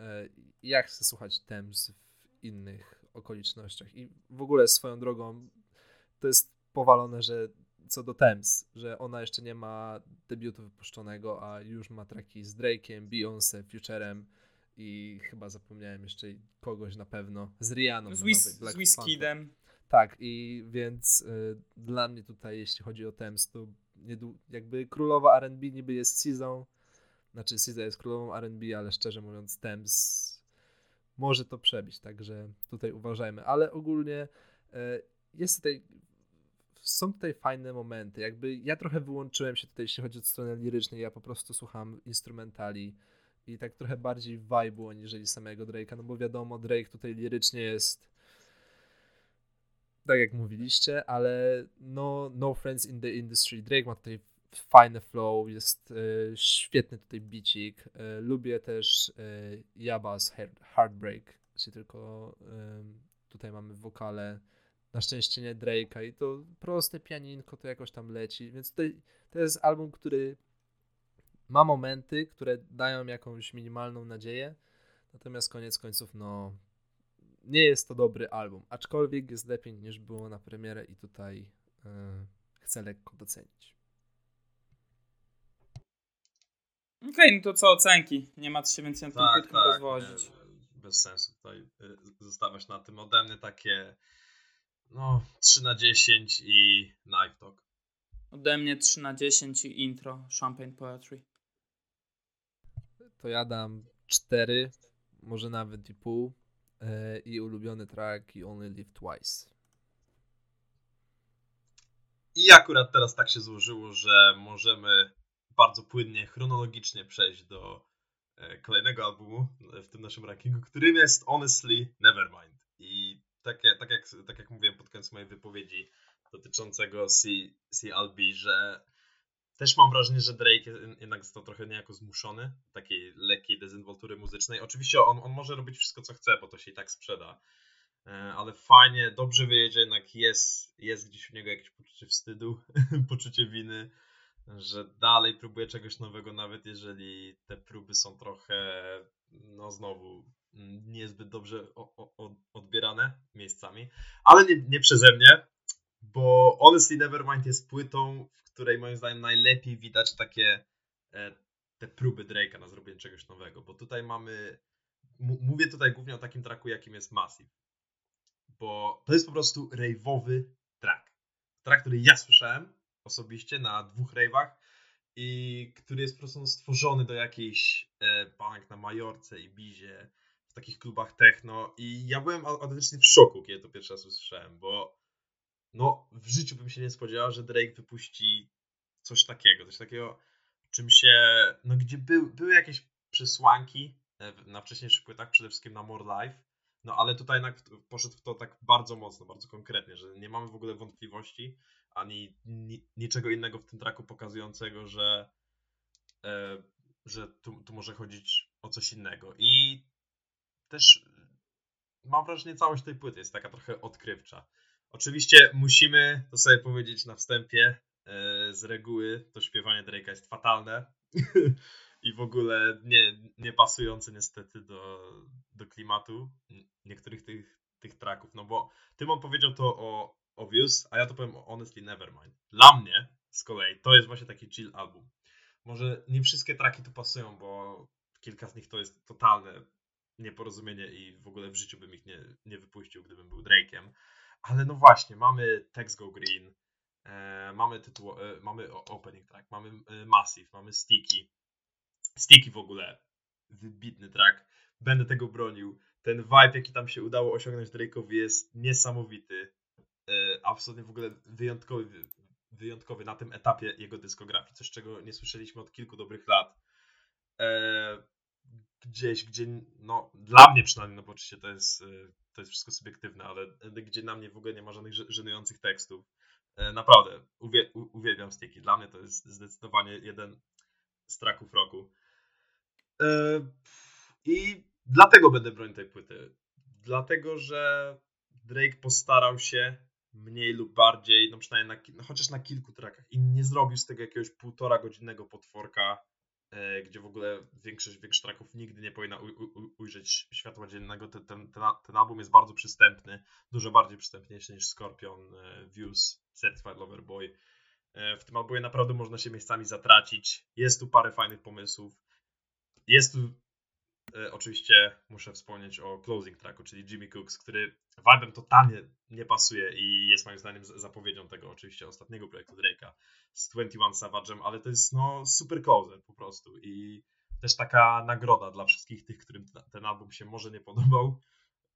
e, ja chcę słuchać Thames w innych okolicznościach. I w ogóle swoją drogą to jest powalone, że co do Thames, że ona jeszcze nie ma debiutu wypuszczonego, a już ma traki z Drake'iem, Beyoncé, Futurem i chyba zapomniałem jeszcze kogoś na pewno, z Rihanną. Z, Wiz, z Wizkidem. Tak, i więc y, dla mnie tutaj, jeśli chodzi o Thames, to jakby królowa R&B niby jest Season, znaczy Season jest królową R&B, ale szczerze mówiąc Thames może to przebić, także tutaj uważajmy, ale ogólnie y, jest tutaj są tutaj fajne momenty. Jakby ja trochę wyłączyłem się tutaj, jeśli chodzi o stronę lirycznej. Ja po prostu słucham instrumentali i tak trochę bardziej vibe'u aniżeli samego Drake'a, no bo wiadomo, Drake tutaj lirycznie jest tak jak mówiliście, ale no, no friends in the industry. Drake ma tutaj fajny flow, jest y, świetny tutaj bicik. Y, lubię też y, Yabas Heartbreak, czyli tylko tutaj mamy wokale na szczęście nie Drake'a i to proste pianinko to jakoś tam leci, więc to, to jest album, który ma momenty, które dają jakąś minimalną nadzieję, natomiast koniec końców no nie jest to dobry album, aczkolwiek jest lepiej niż było na premierę i tutaj yy, chcę lekko docenić. Okej, okay, no to co ocenki? Nie ma się więcej na tym tak, tak, rozwozić. Bez sensu tutaj y, zostawać na tym ode mnie takie no, 3 na 10 i Knife Talk. Ode mnie 3 na 10 i intro Champagne Poetry. To ja dam 4, może nawet i pół. Yy, I ulubiony track i Only Live Twice. I akurat teraz tak się złożyło, że możemy bardzo płynnie, chronologicznie przejść do e, kolejnego albumu w tym naszym rankingu, którym jest Honestly Nevermind. I tak, tak, jak, tak jak mówiłem pod koniec mojej wypowiedzi dotyczącego CLB, że też mam wrażenie, że Drake jednak został trochę niejako zmuszony takiej lekkiej dezynwoltury muzycznej. Oczywiście on, on może robić wszystko, co chce, bo to się i tak sprzeda. E, ale fajnie, dobrze że jednak jest, jest gdzieś u niego jakieś poczucie wstydu, poczucie winy, że dalej próbuje czegoś nowego, nawet jeżeli te próby są trochę, no znowu, niezbyt dobrze odbierane miejscami, ale nie, nie przeze mnie, bo Honestly Nevermind jest płytą, w której moim zdaniem najlepiej widać takie e, te próby Drake'a na zrobienie czegoś nowego, bo tutaj mamy, mówię tutaj głównie o takim tracku, jakim jest Massive, bo to jest po prostu rave'owy track. Track, który ja słyszałem osobiście na dwóch rave'ach i który jest po prostu stworzony do jakiejś e, bank na Majorce i Bizie, takich klubach techno i ja byłem autentycznie w szoku, kiedy to pierwszy raz usłyszałem, bo no w życiu bym się nie spodziewał, że Drake wypuści coś takiego, coś takiego, czym się, no gdzie był, były jakieś przesłanki e, na wcześniejszych płytach, przede wszystkim na More Life, no ale tutaj jednak poszedł w to tak bardzo mocno, bardzo konkretnie, że nie mamy w ogóle wątpliwości, ani ni niczego innego w tym traku pokazującego, że, e, że tu, tu może chodzić o coś innego. I też mam wrażenie, całość tej płyty jest taka trochę odkrywcza. Oczywiście musimy to sobie powiedzieć na wstępie, e, z reguły to śpiewanie Drake'a jest fatalne i w ogóle nie, nie pasujące niestety do, do klimatu niektórych tych, tych tracków, no bo Tymon powiedział to o Obvious, a ja to powiem o Honestly Nevermind. Dla mnie z kolei to jest właśnie taki chill album. Może nie wszystkie traki tu pasują, bo kilka z nich to jest totalne nieporozumienie i w ogóle w życiu bym ich nie, nie wypuścił, gdybym był Drake'em. Ale no właśnie, mamy Text Go Green, e, mamy tytuł, e, mamy opening track, mamy e, Massive, mamy Sticky. Sticky w ogóle, wybitny track, będę tego bronił. Ten vibe, jaki tam się udało osiągnąć Drake'owi jest niesamowity. E, absolutnie w ogóle wyjątkowy, wyjątkowy na tym etapie jego dyskografii, coś czego nie słyszeliśmy od kilku dobrych lat. E, gdzieś, gdzie, no dla mnie przynajmniej, no bo oczywiście to jest, y, to jest wszystko subiektywne, ale gdzie na mnie w ogóle nie ma żadnych żenujących tekstów. E, naprawdę, uwie, uwielbiam Sticky. Dla mnie to jest zdecydowanie jeden, z tracków roku. E, I dlatego będę bronił tej płyty. Dlatego, że Drake postarał się mniej lub bardziej, no przynajmniej na, no chociaż na kilku trackach i nie zrobił z tego jakiegoś półtora godzinnego potworka, gdzie w ogóle większość, większość tracków nigdy nie powinna u, u, ujrzeć światła dziennego. Ten, ten, ten, album jest bardzo przystępny, dużo bardziej przystępniejszy niż Scorpion, e, Views, Certified Lover Boy. E, w tym albumie naprawdę można się miejscami zatracić. Jest tu parę fajnych pomysłów. Jest tu e, oczywiście muszę wspomnieć o closing tracku, czyli Jimmy Cooks, który vibem totalnie nie pasuje i jest moim zdaniem zapowiedzią tego oczywiście ostatniego projektu Drake'a z 21 Savage'em, ale to jest no super closer po prostu i też taka nagroda dla wszystkich tych, którym ten album się może nie podobał,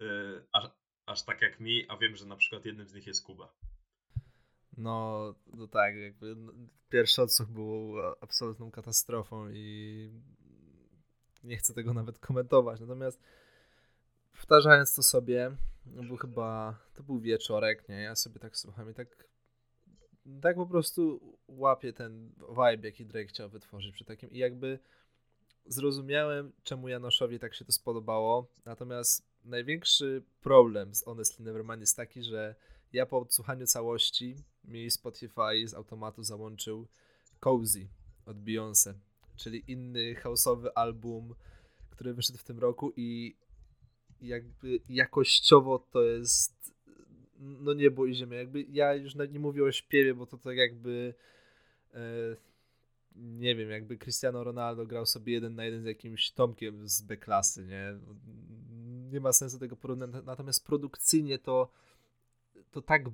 e, aż, aż tak jak mi, a wiem, że na przykład jednym z nich jest Kuba. No, no tak, jakby no, pierwszy odsłuch był absolutną katastrofą i nie chcę tego nawet komentować. Natomiast powtarzając to sobie, no był chyba, to był wieczorek, nie? Ja sobie tak słucham i tak tak po prostu łapię ten vibe, jaki Drake chciał wytworzyć przy takim i jakby zrozumiałem, czemu Janoszowi tak się to spodobało, natomiast największy problem z Honestly Nevermind jest taki, że ja po odsłuchaniu całości mi Spotify z automatu załączył Cozy od Beyoncé, czyli inny houseowy album, który wyszedł w tym roku i jakby jakościowo to jest no niebo i ziemia. Jakby ja już nie mówię o śpiewie, bo to tak jakby e, nie wiem, jakby Cristiano Ronaldo grał sobie jeden na jeden z jakimś Tomkiem z B-klasy, nie? Nie ma sensu tego porównać. Natomiast produkcyjnie to to tak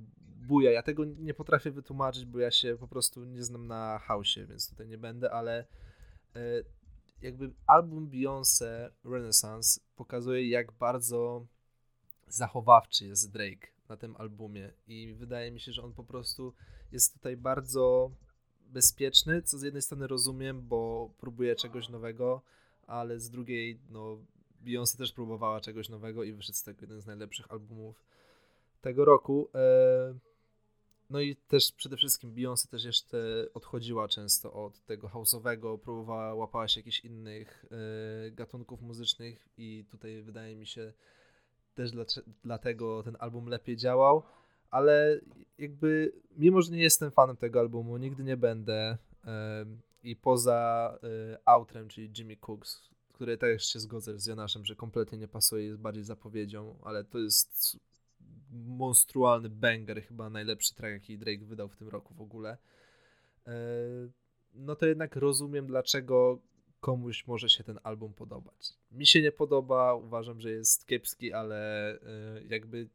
buja. Ja tego nie potrafię wytłumaczyć, bo ja się po prostu nie znam na house'ie, więc tutaj nie będę, ale jakby album Beyoncé Renaissance pokazuje, jak bardzo zachowawczy jest Drake na tym albumie i wydaje mi się, że on po prostu jest tutaj bardzo bezpieczny, co z jednej strony rozumiem, bo próbuje czegoś nowego, ale z drugiej, no, Beyoncé też próbowała czegoś nowego i wyszedł z tego jeden z najlepszych albumów tego roku. E, no i też przede wszystkim Beyoncé też jeszcze odchodziła często od tego house'owego, próbowała, łapała się jakichś innych e, gatunków muzycznych i tutaj wydaje mi się też dlatego ten album lepiej działał, ale jakby mimo, że nie jestem fanem tego albumu, nigdy nie będę e, i poza outrem, czyli Jimmy Cooks, który też się zgodzę z Jonaszem, że kompletnie nie pasuje, jest bardziej zapowiedzią, ale to jest monstrualny banger, chyba najlepszy track, jaki Drake wydał w tym roku w ogóle. E, no to jednak rozumiem, dlaczego komuś może się ten album podobać. Mi się nie podoba, uważam, że jest kiepski, ale e, jakby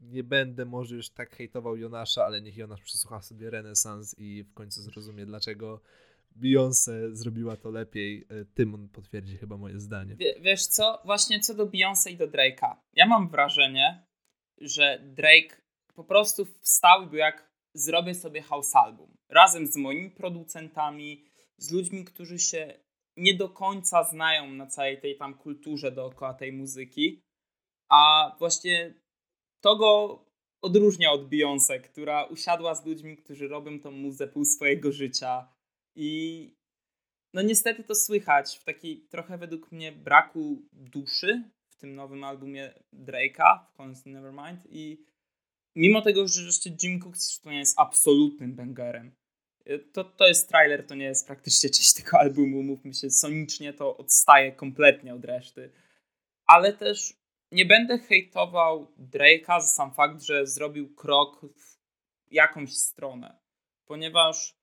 nie będę może już tak hejtował Jonasza, ale niech Jonasz przesłucha sobie Renesans i w końcu zrozumie, dlaczego Beyoncé zrobiła to lepiej. E, Tymon potwierdzi chyba moje zdanie. Wiesz co, właśnie co do Beyoncé i do Drake'a. Ja mam wrażenie, że Drake po prostu wstał i był jak zrobię sobie house album. Razem z moimi producentami, z ludźmi, którzy się nie do końca znają na całej tej tam kulturze dookoła tej muzyki, a właśnie to go odróżnia od Beyoncé, która usiadła z ludźmi, którzy robią tą muzę pół swojego życia i no niestety to słychać w takiej trochę według mnie braku duszy tym nowym albumie Drake'a w Constant Nevermind i mimo tego, że jeszcze Jim Cooks to nie jest absolutnym bangerem, y, to, to jest trailer, to nie jest praktycznie część tego albumu, mówmy się, sonicznie to odstaje kompletnie od reszty, ale też nie będę hejtował Drake'a za sam fakt, że zrobił krok w jakąś stronę, ponieważ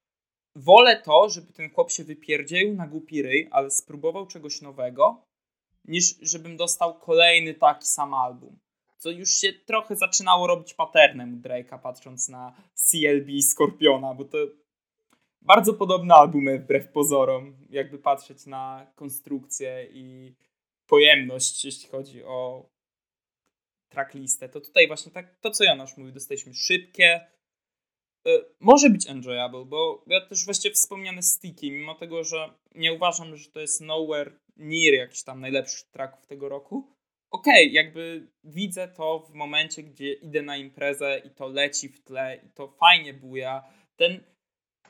wolę to, żeby ten chłop się wypierdzielił na głupi ryj, ale spróbował czegoś nowego, niż żebym dostał kolejny taki sam album. Co już się trochę zaczynało robić paternem u Drake'a, patrząc na CLB Skorpiona, bo to bardzo podobne albumy wbrew pozorom, jakby patrzeć na konstrukcję i pojemność, jeśli chodzi o tracklistę. To tutaj właśnie tak, to co Janosz mówił, dostaliśmy szybkie, y, może być enjoyable, bo ja też właściwie wspomniane Sticky, mimo tego, że nie uważam, że to jest nowhere Nir, jakiś tam najlepszych tracków tego roku. Okej, okay, jakby widzę to w momencie, gdzie idę na imprezę i to leci w tle i to fajnie buja. Ten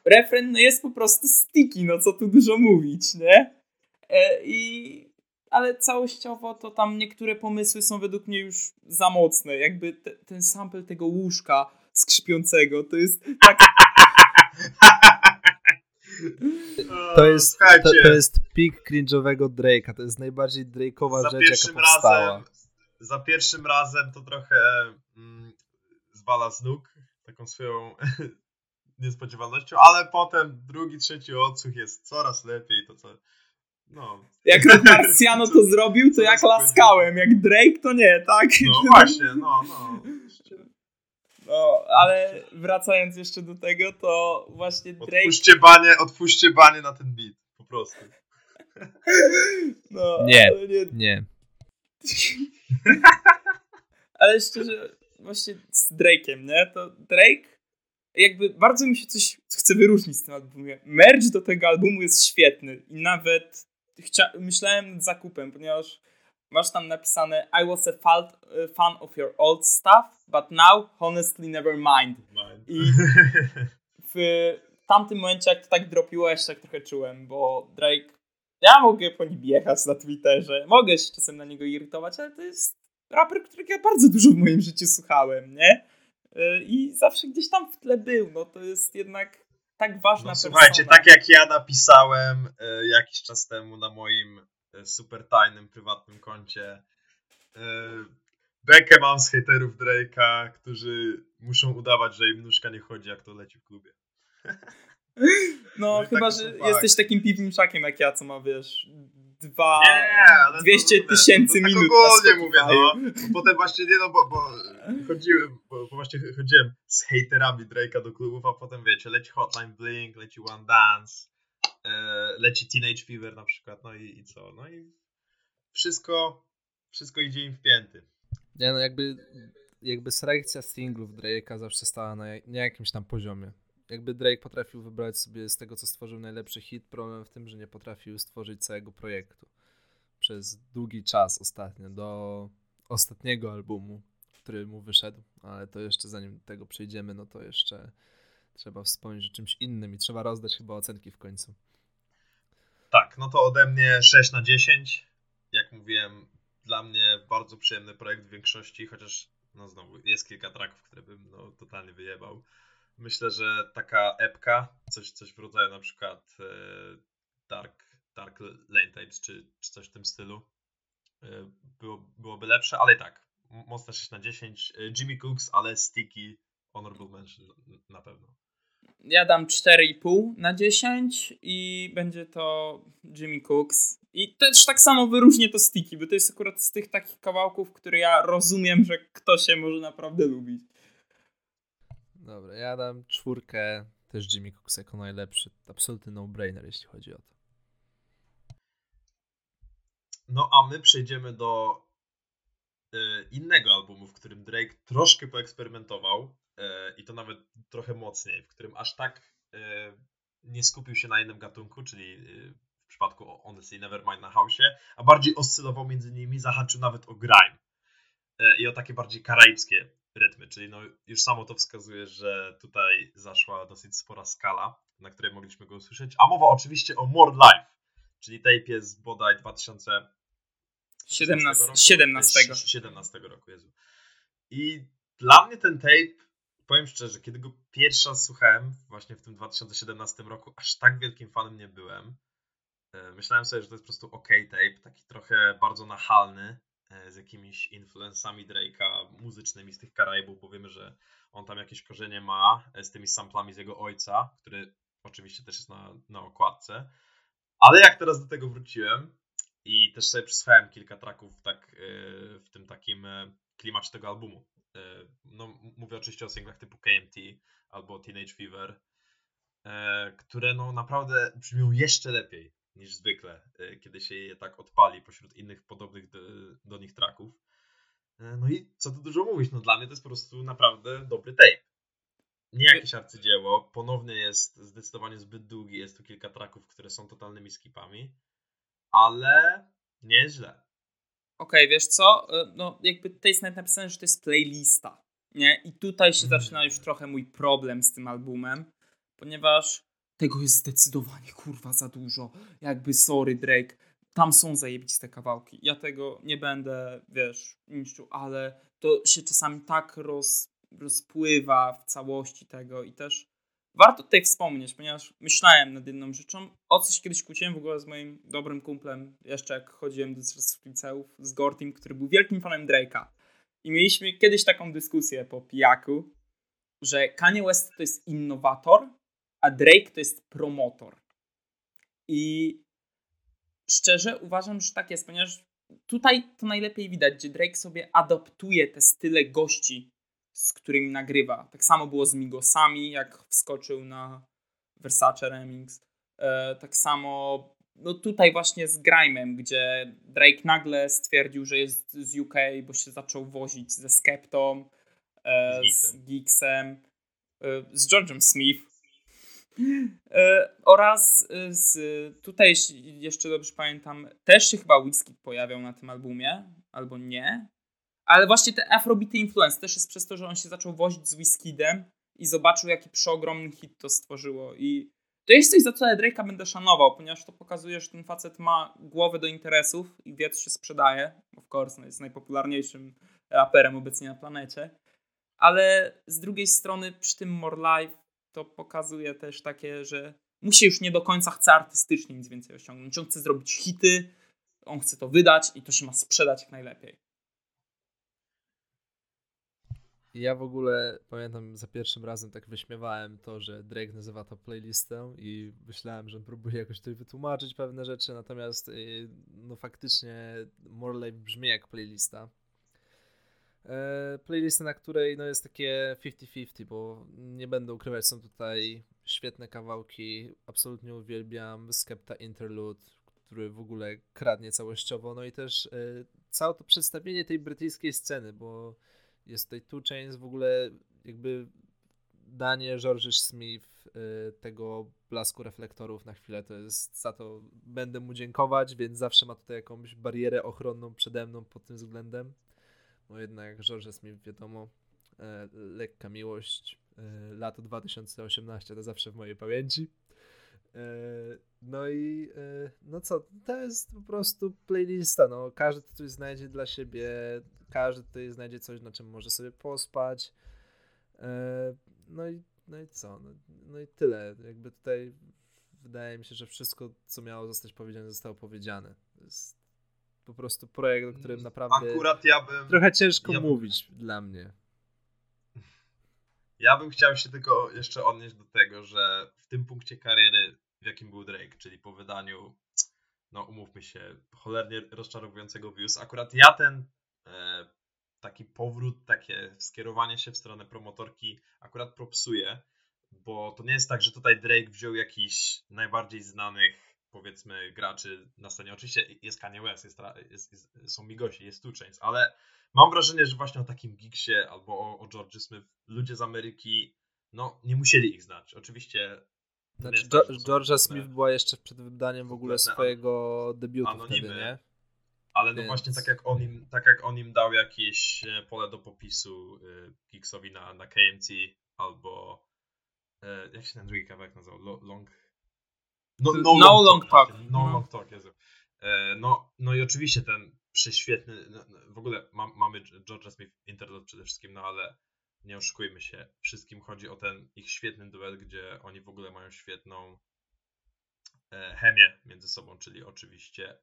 refren no jest po prostu sticky, no co tu dużo mówić, nie? E, I ale całościowo to tam niektóre pomysły są według mnie już za mocne. Jakby te, ten sample tego łóżka skrzypiącego to jest tak. To jest, to, to jest pik cringe'owego Drake'a. To jest najbardziej Drake'owa rzecz, jaka powstała. Razem, za pierwszym razem to trochę mm, zwala z nóg taką swoją niespodziewalnością, ale potem drugi, trzeci odsłuch jest coraz lepiej. To co no. Jak Marciano to zrobił, to jak laskałem. Jak Drake, to nie, tak? No właśnie, no, no. No, ale wracając jeszcze do tego, to właśnie Drake... Otwórzcie banie, otwórzcie banie na ten beat, po prostu. No, nie, nie, nie. ale szczerze, właśnie z Drake'em, nie? To Drake jakby bardzo mi się coś chce wyróżnić z tym albumie. Merch do tego albumu jest świetny i nawet chcia- myślałem nad zakupem, ponieważ masz tam napisane I was a fan of your old stuff, but now honestly never mind. mind. I w tamtym momencie, jak to tak dropiło, jeszcze tak trochę czułem, bo Drake, ja mogę po nim jechać na Twitterze, mogę się czasem na niego irytować, ale to jest raper, którego ja bardzo dużo w moim życiu słuchałem, nie? Y, I zawsze gdzieś tam w tle był, no to jest jednak tak ważna no, Słuchajcie, tak jak ja napisałem e, jakiś czas temu na moim super tajnym, prywatnym koncie, e, bekę mam z haterów Drake'a, którzy muszą udawać, że im nóżka nie chodzi, jak to leci w klubie. No, no chyba, że jesteś takim piwniczakiem jak ja, co ma, wiesz, dwa, nie, 200 to, tysięcy to, to, minut tak mówię, no. Potem właśnie, nie no, bo, bo chodziłem, bo, bo właśnie chodziłem z haterami Drake'a do klubów, a potem wiecie, leci Hotline Blink, leci One Dance, e, leci Teenage Fever na przykład, no i, i co, no i wszystko, wszystko idzie im w pięty. Nie no, jakby, jakby selekcja singlów Drake'a zawsze stała na, na jakimś tam poziomie. Jakby Drake potrafił wybrać sobie z tego, co stworzył najlepszy hit, problem w tym, że nie potrafił stworzyć całego projektu. Przez długi czas ostatnio, do ostatniego albumu, który mu wyszedł, ale to jeszcze zanim do tego przejdziemy, no to jeszcze trzeba wspomnieć o czymś innym i trzeba rozdać chyba ocenki w końcu. Tak, no to ode mnie 6 na 10. Jak mówiłem, dla mnie bardzo przyjemny projekt w większości, chociaż no znowu jest kilka tracków, które bym no, totalnie wyjebał. Myślę, że taka epka, coś, coś w rodzaju na przykład e, Dark, Dark Lane Tapes, czy, czy coś w tym stylu, e, było, byłoby lepsze, ale i tak, mocne 6 na 10. E, Jimmy Cooks, ale sticky, honorable mention na pewno. Ja dam 4,5 na 10 i będzie to Jimmy Cooks. I też tak samo wyróżnię to sticky, bo to jest akurat z tych takich kawałków, które ja rozumiem, że ktoś się może naprawdę lubić. Dobra, ja dam czwórkę też Jimmy Cooks jako najlepszy. Absolutny no-brainer, jeśli chodzi o to. No a my przejdziemy do y, innego albumu, w którym Drake troszkę poeksperymentował i to nawet trochę mocniej, w którym aż tak y, nie skupił się na jednym gatunku, czyli w przypadku Honestly Nevermind na house'ie, a bardziej oscylował między nimi, zahaczył nawet o grime i o takie bardziej karaibskie rytmy, czyli no już samo to wskazuje, że tutaj zaszła dosyć spora skala, na której mogliśmy go usłyszeć, a mowa oczywiście o More Life, czyli tape z bodaj 2017 roku, 17. 17 roku, Jezu. I dla mnie ten tape, powiem szczerze, kiedy go pierwszy raz słuchałem, właśnie w tym 2017 roku, aż tak wielkim fanem nie byłem. E, myślałem sobie, że to jest po prostu ok tape, taki trochę bardzo nachalny, E, z jakimiś influencami Drake'a muzycznymi z tych Karaibów, bo wiemy, że on tam jakieś korzenie ma e, z tymi samplami z jego ojca, który oczywiście też jest na, na okładce. Ale jak teraz do tego wróciłem i też sobie przesłuchałem kilka traków tak, w tym takim klimacie tego albumu. No, mówię oczywiście o singlach typu KMT albo Teenage Fever, które no naprawdę brzmią jeszcze lepiej niż zwykle, e, kiedy się je tak odpali pośród innych podobnych do, do nich traków. E, no i co tu dużo mówić, no dla mnie to jest po prostu naprawdę dobry tape. Nie jakieś arcydzieło, ponownie jest zdecydowanie zbyt długi, jest tu kilka traków, które są totalnymi skipami, ale nie jest źle. Okej, okay, wiesz co, e, no jakby tutaj jest nawet napisane, że to jest playlista, nie? I tutaj się mm. zaczyna już trochę mój problem z tym albumem, ponieważ tego jest zdecydowanie kurwa za dużo. Jakby sorry Drake, tam są zajebiste kawałki. Ja tego nie będę, wiesz, niszczył, ale to się czasami tak roz, rozpływa w całości tego i też warto tutaj wspomnieć, ponieważ myślałem nad jedną rzeczą, o coś kiedyś kłóciłem w ogóle z moim dobrym kumplem, jeszcze jak chodziłem do liceów, z Gortim, który był wielkim fanem Drake'a. I mieliśmy kiedyś taką dyskusję po pijaku, że Kanye West to jest innowator, a Drake to jest promotor. I szczerze uważam, że tak jest, ponieważ tutaj to najlepiej widać, gdzie Drake sobie adoptuje te style gości, z którymi nagrywa. Tak samo było z Migosami, jak wskoczył na Versace Remix. E, tak samo no tutaj właśnie z Grime'em, gdzie Drake nagle stwierdził, że jest z UK, bo się zaczął wozić ze Skeptą, e, z Geeksem, e, z George'em Smith. Oraz z, tutaj, jeszcze dobrze pamiętam, też się chyba Whisky pojawiał na tym albumie, albo nie. Ale właśnie te afrobity influence też jest przez to, że on się zaczął wozić z Whiskidem i zobaczył, jaki przeogromny hit to stworzyło. I to jest coś, za co Drake'a będę szanował, ponieważ to pokazuje, że ten facet ma głowę do interesów i wie, co się sprzedaje. Of course, no jest najpopularniejszym raperem obecnie na planecie. Ale z drugiej strony przy tym More Life to pokazuje też takie, że mu się już nie do końca chce artystycznie nic więcej osiągnąć. On chce zrobić hity, on chce to wydać i to się ma sprzedać jak najlepiej. Ja w ogóle pamiętam za pierwszym razem tak wyśmiewałem to, że Drake nazywa to playlistę i myślałem, że próbuje jakoś tutaj wytłumaczyć pewne rzeczy, natomiast y, no faktycznie More Life brzmi jak playlista. E, playlista, na której no jest takie 50-50, bo nie będę ukrywać, są tutaj świetne kawałki, absolutnie uwielbiam Skepta Interlude, który w ogóle kradnie całościowo, no i też y, całe to przedstawienie tej brytyjskiej sceny, bo jest tutaj Two Chains, w ogóle jakby danie George Smith y, tego blasku reflektorów na chwilę, to jest za to będę mu dziękować, więc zawsze ma tutaj jakąś barierę ochronną przede mną pod tym względem. No jednak George Smith, wiadomo, e, lekka miłość, e, lato 2018 to zawsze w mojej pamięci. E, no i no co, to jest po prostu playlista, no każdy tutaj znajdzie dla siebie każdy tutaj znajdzie coś, na czym może sobie pospać. E, no i, no i co? No, no i tyle. Jakby tutaj wydaje mi się, że wszystko, co miało zostać powiedziane, zostało powiedziane. To jest po prostu projekt, o którym naprawdę Akurat ja bym, trochę ciężko ja bym, mówić dla mnie. Ja bym chciał się tylko jeszcze odnieść do tego, że w tym punkcie kariery, jakim był Drake, czyli po wydaniu, no umówmy się, cholernie rozczarowującego Views, akurat ja ten E, taki powrót, takie skierowanie się w stronę promotorki akurat propsuje, bo to nie jest tak, że tutaj Drake wziął jakiś najbardziej znanych powiedzmy graczy na scenie. Oczywiście jest Kanye West, jest, jest, jest, są Migosi, jest Two Chains, ale mam wrażenie, że właśnie o takim Gigsie albo o, o George Smith ludzie z Ameryki no nie musieli ich znać. Oczywiście znaczy, tak, Georgia Smith była jeszcze przed wydaniem w ogóle swojego debiutu anonimy, wtedy, nie? Ale no Więc... właśnie tak jak, on im, tak jak on im dał jakieś e, pole do popisu y, Geeksowi na, na KMC albo y, jak się ten drugi kawałek nazywał? Long... No, no, no long, long talk. talk. No, no long talk, Jezu. E, no, no i oczywiście ten prześwietny, no, no, w ogóle ma, mamy George'a Smith Internet przede wszystkim, no ale nie oszukujmy się, wszystkim chodzi o ten ich świetny duet, gdzie oni w ogóle mają świetną e, chemię między sobą, czyli oczywiście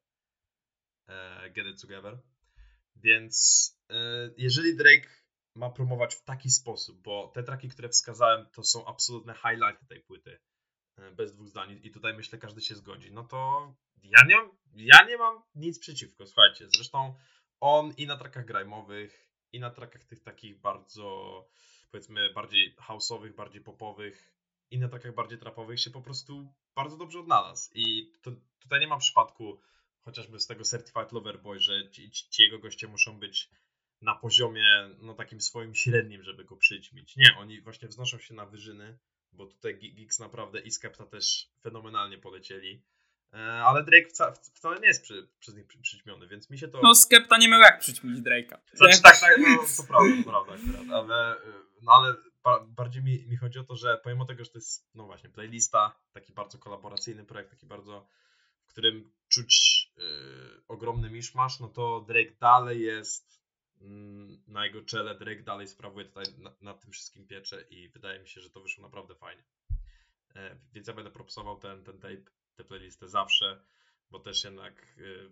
E, Get It Together. Więc e, jeżeli Drake ma promować w taki sposób, bo te traki, które wskazałem, to są absolutne highlighty tej płyty, bez dwóch zdań i tutaj myślę każdy się zgodzi, no to ja nie, ja nie mam nic przeciwko, słuchajcie, zresztą on i na trakach grime'owych, i na trakach tych takich bardzo, powiedzmy, bardziej house'owych, bardziej popowych, i na trakach bardziej trapowych się po prostu bardzo dobrze odnalazł i to, tutaj nie ma przypadku chociażby z tego Certified Lover Boy, że ci, ci jego goście muszą być na poziomie no takim swoim średnim, żeby go przyćmić. Nie, oni właśnie wznoszą się na wyżyny, bo tutaj Geeks naprawdę i Skepta też fenomenalnie polecieli. E, ale Drake wca, wcale nie jest przy, przez nich przyćmiony, więc mi się to... No Skepta nie miał jak przyćmić Drake'a. Znaczy tak, tak, no, to prawda, to prawda akurat, ale, no, ale bardziej mi, mi chodzi o to, że pomimo tego, że to jest, no właśnie, playlista, taki bardzo kolaboracyjny projekt, taki bardzo, w którym czuć yy, ogromny miszmasz, no to Drake dalej jest yy, na jego czele, Drake dalej sprawuje tutaj nad na tym wszystkim piecze i wydaje mi się, że to wyszło naprawdę fajnie. Yy, więc ja będę propsował ten, ten tape, tę playlistę zawsze, bo też jednak yy,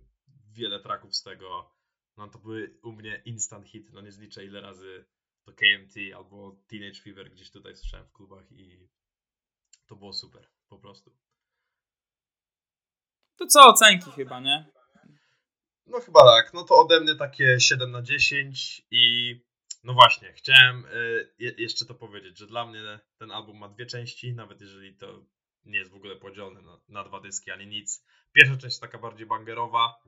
wiele traków z tego, no to były u mnie instant hit, no nie zliczę ile razy to KMT albo Teenage Fever gdzieś tutaj słyszałem w klubach i to było super, po prostu. To co, ocenki chyba, nie? No chyba tak, no to ode mnie takie 7 na 10 i no właśnie, chciałem y, jeszcze to powiedzieć, że dla mnie ten album ma dwie części, nawet jeżeli to nie jest w ogóle podzielone na, na dwa dyski ani nic. Pierwsza część taka bardziej bangerowa,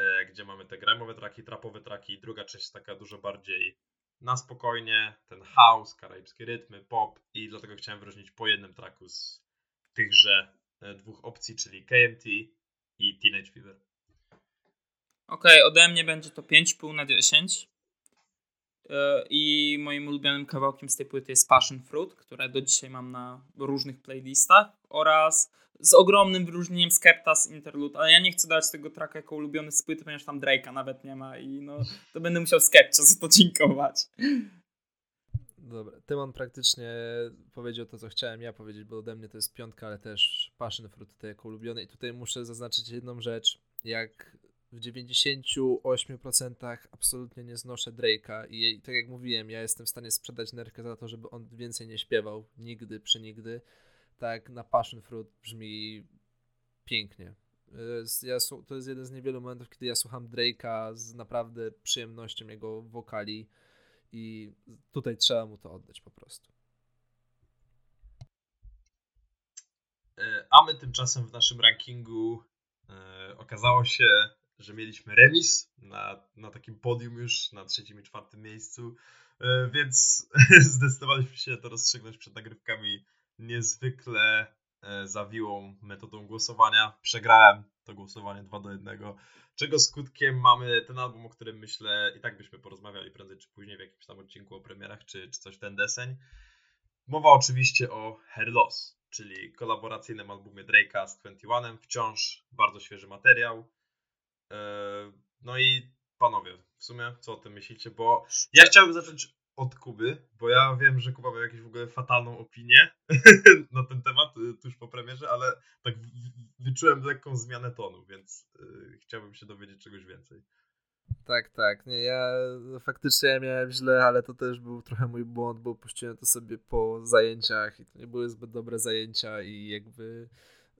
y, gdzie mamy te gramowe traki, trapowe traki, druga część taka dużo bardziej na spokojnie, ten house, karaibskie rytmy, pop i dlatego chciałem wyróżnić po jednym traku z tychże e, dwóch opcji, czyli KMT i Teenage Fever. Okej, okay, ode mnie będzie to 5,5 na 10. E, I moim ulubionym kawałkiem z tej płyty jest Passion Fruit, które do dzisiaj mam na różnych playlistach oraz z ogromnym wyróżnieniem Skeptas Interlude, ale ja nie chcę dać tego tracka jako ulubiony z płyty, ponieważ tam Drake'a nawet nie ma i no to będę musiał Skepcie za to dziękować. Dobra, Tymon praktycznie powiedział to, co chciałem ja powiedzieć, bo ode mnie to jest piątka, ale też Passion Fruit tutaj jako ulubiony i tutaj muszę zaznaczyć jedną rzecz, jak w 98% absolutnie nie znoszę Drake'a i tak jak mówiłem, ja jestem w stanie sprzedać nerkę za to, żeby on więcej nie śpiewał, nigdy, przenigdy, tak na Passion Fruit brzmi pięknie. Ja, to jest jeden z niewielu momentów, kiedy ja słucham Drake'a z naprawdę przyjemnością jego wokali i tutaj trzeba mu to oddać po prostu. E, a my tymczasem w naszym rankingu e, okazało się, że mieliśmy remis na, na takim podium już na trzecim i czwartym miejscu, e, więc zdecydowaliśmy się to rozstrzygnąć przed nagrywkami niezwykle e, zawiłą metodą głosowania. Przegrałem to głosowanie 2 do 1, czego skutkiem mamy ten album, o którym myślę i tak byśmy porozmawiali prędzej czy później w jakimś tam odcinku o premierach, czy, czy coś ten deseń. Mowa oczywiście o Hair Loss, czyli kolaboracyjnym albumie Drake'a z 21, wciąż bardzo świeży materiał. E, no i panowie, w sumie co o tym myślicie? Bo ja chciałbym zacząć od Kuby, bo ja wiem, że Kuba miał jakąś w ogóle fatalną opinię na ten temat y, tuż po premierze, ale tak wyczułem lekką zmianę tonu, więc yy, chciałbym się dowiedzieć czegoś więcej. Tak, tak. Nie, ja faktycznie miałem źle, ale to też był trochę mój błąd, bo puściłem to sobie po zajęciach i to nie były zbyt dobre zajęcia i jakby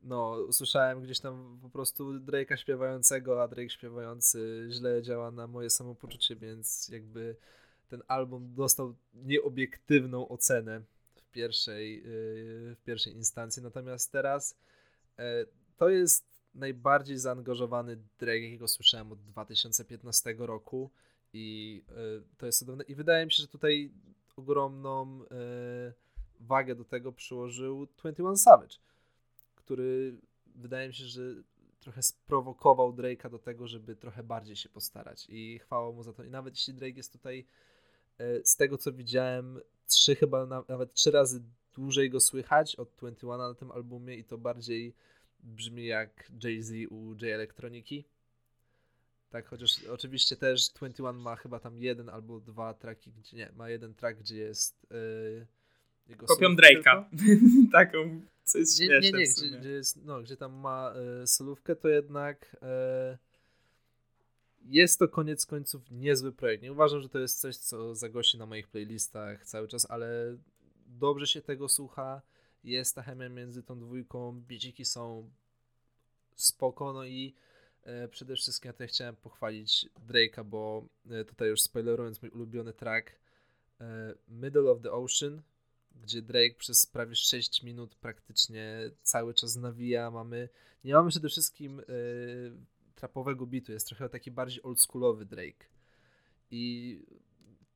no, usłyszałem gdzieś tam po prostu Drake'a śpiewającego, a Drake śpiewający źle działa na moje samopoczucie, więc jakby ten album dostał nieobiektywną ocenę w pierwszej, yy, w pierwszej instancji. Natomiast teraz e, to jest najbardziej zaangażowany Drake, jakiego słyszałem od 2015 roku i e, to jest cudowne. I wydaje mi się, że tutaj ogromną e, wagę do tego przyłożył 21 Savage, który wydaje mi się, że trochę sprowokował Drake'a do tego, żeby trochę bardziej się postarać i chwała mu za to. I nawet jeśli Drake jest tutaj E, z tego co widziałem, trzy chyba nawet trzy razy dłużej go słychać od 21 na tym albumie i to bardziej brzmi jak Jay-Z u J Elektroniki. Tak, chociaż oczywiście też 21 ma chyba tam jeden albo dwa traki, gdzie nie, ma jeden track, gdzie jest yy, jego Kopią Drake'a. Taką, co jest nie, nie, nie, gdzie, gdzie, jest, no, gdzie tam ma yy, solówkę, to jednak yy, jest to koniec końców niezły projekt. Nie uważam, że to jest coś, co zagości na moich playlistach cały czas, ale dobrze się tego słucha. Jest ta chemia między tą dwójką, biedziki są spoko, no i e, przede wszystkim ja tutaj chciałem pochwalić Drake'a, bo e, tutaj już spoilerując mój ulubiony track e, Middle of the Ocean, gdzie Drake przez prawie 6 minut praktycznie cały czas nawija. Mamy, nie mamy przede wszystkim e, trapowego bitu, jest trochę taki bardziej oldschoolowy Drake. I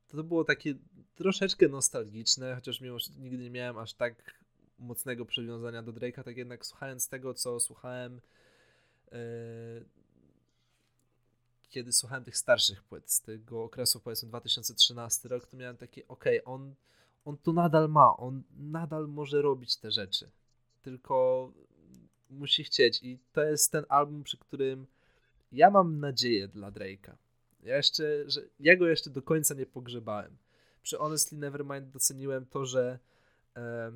to było takie troszeczkę nostalgiczne, chociaż mimo, że nigdy nie miałem aż tak mocnego przywiązania do Drake'a, tak jednak słuchając tego, co słuchałem yy, kiedy słuchałem tych starszych płyt z tego okresu powiedzmy 2013 rok, to miałem takie, ok, on, on to nadal ma, on nadal może robić te rzeczy. Tylko musi chcieć i to jest ten album, przy którym ja mam nadzieję dla Drake'a. Ja jeszcze, że ja go jeszcze do końca nie pogrzebałem. Przy Honestly Nevermind doceniłem to, że e,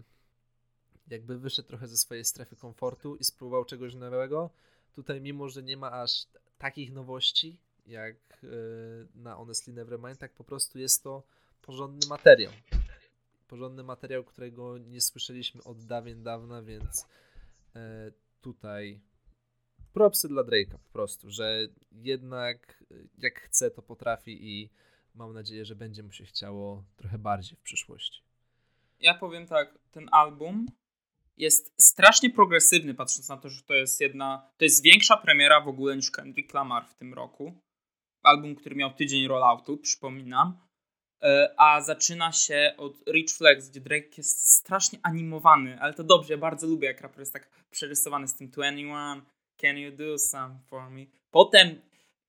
jakby wyszedł trochę ze swojej strefy komfortu i spróbował czegoś nowego. Tutaj, mimo że nie ma aż takich nowości jak e, na Honestly Nevermind, tak po prostu jest to porządny materiał. Porządny materiał, którego nie słyszeliśmy od dawien dawna, więc e, tutaj propsy dla Drake'a po prostu, że jednak e, jak chce, to potrafi i mam nadzieję, że będzie mu się chciało trochę bardziej w przyszłości. Ja powiem tak, ten album jest strasznie progresywny, patrząc na to, że to jest jedna, to jest większa premiera w ogóle niż Kendrick Lamar w tym roku. Album, który miał tydzień rolloutu, przypominam. E, a zaczyna się od Rich Flex, gdzie Drake jest strasznie animowany, ale to dobrze, ja bardzo lubię, jak raper jest tak przerysowany z tym 21, can you do some for me? Potem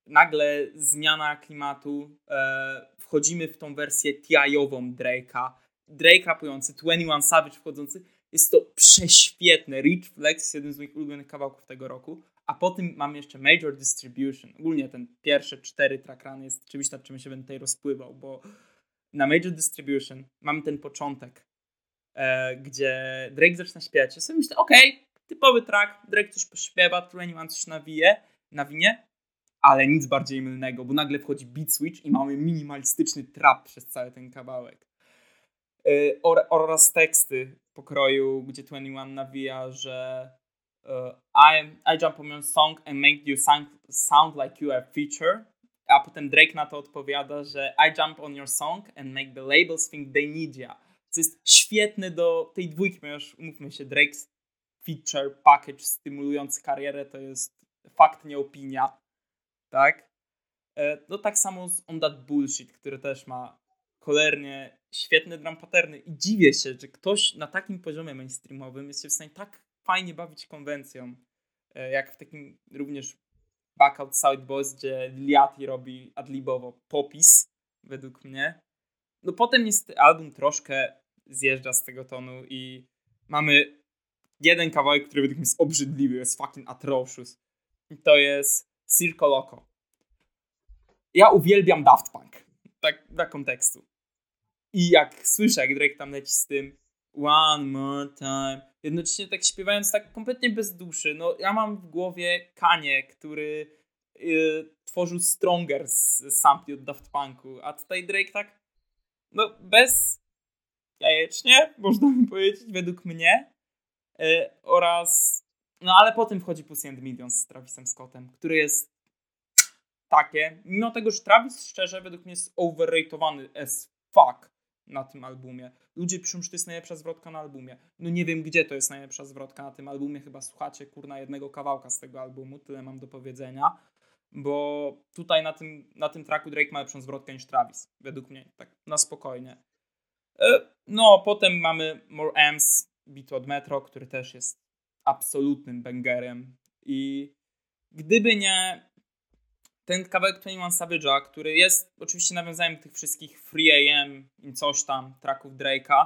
nagle zmiana klimatu, e, wchodzimy w tą wersję TI-ową Drake'a, Drake rapujący, 21 Savage wchodzący, jest to prześwietne. Rich Flex jest jeden z moich ulubionych kawałków tego roku. A po tym mamy jeszcze Major Distribution. Ogólnie ten pierwsze cztery trackrany jest czymś, nad czym się będę tutaj rozpływał, bo na Major Distribution mamy ten początek, e, gdzie Drake zaczyna śpiewać. Ja sobie myślę, okej, okay, typowy track, Drake coś pośpiewa, 21 coś nawije, nawinie, ale nic bardziej mylnego, bo nagle wchodzi beat switch i mamy minimalistyczny trap przez cały ten kawałek. E, oraz teksty pokroju, gdzie 21 nawija, że uh, I, I jump on your song and make you sound, sound like you are feature. A potem Drake na to odpowiada, że I jump on your song and make the labels think they need ya. Co jest świetne do tej dwójki, ponieważ umówmy się, Drake's feature package stymulujący karierę to jest fakt, nie opinia. Tak? E, no tak samo z On That Bullshit, który też ma cholernie świetne drum patterny i dziwię się, że ktoś na takim poziomie mainstreamowym jest się w stanie tak fajnie bawić konwencją, e, jak w takim również Back Outside Boys, gdzie Liati robi adlibowo popis, według mnie. No potem jest album troszkę zjeżdża z tego tonu i mamy jeden kawałek, który według mnie jest obrzydliwy, jest fucking atrocious. I to jest Circo Loco. Ja uwielbiam Daft Punk. Tak dla kontekstu. I jak słyszę, jak Drake tam leci z tym One more time, jednocześnie tak śpiewając tak kompletnie bez duszy, no ja mam w głowie Kanie, który yy, tworzył Stronger z sampli od Daft Punku, a tutaj Drake tak no bez jajecznie, można by powiedzieć, według mnie. Yy, oraz no ale potem wchodzi Pussy and Millions z Travisem Scottem, który jest takie, mimo tego, że Travis szczerze według mnie jest overratowany as fuck na tym albumie. Ludzie piszą, że to jest najlepsza zwrotka na albumie. No nie wiem, gdzie to jest najlepsza zwrotka na tym albumie. Chyba słuchacie, kurna, jednego kawałka z tego albumu. Tyle mam do powiedzenia. Bo tutaj na tym, na tym tracku Drake ma lepszą zwrotkę niż Travis. Według mnie. Tak na spokojnie. E, no, potem mamy More M's, beat od Metro, który też jest absolutnym bangerem. I gdyby nie ten kawałek 21 Savage'a, który jest oczywiście nawiązaniem tych wszystkich Free AM i coś tam, tracków Drake'a,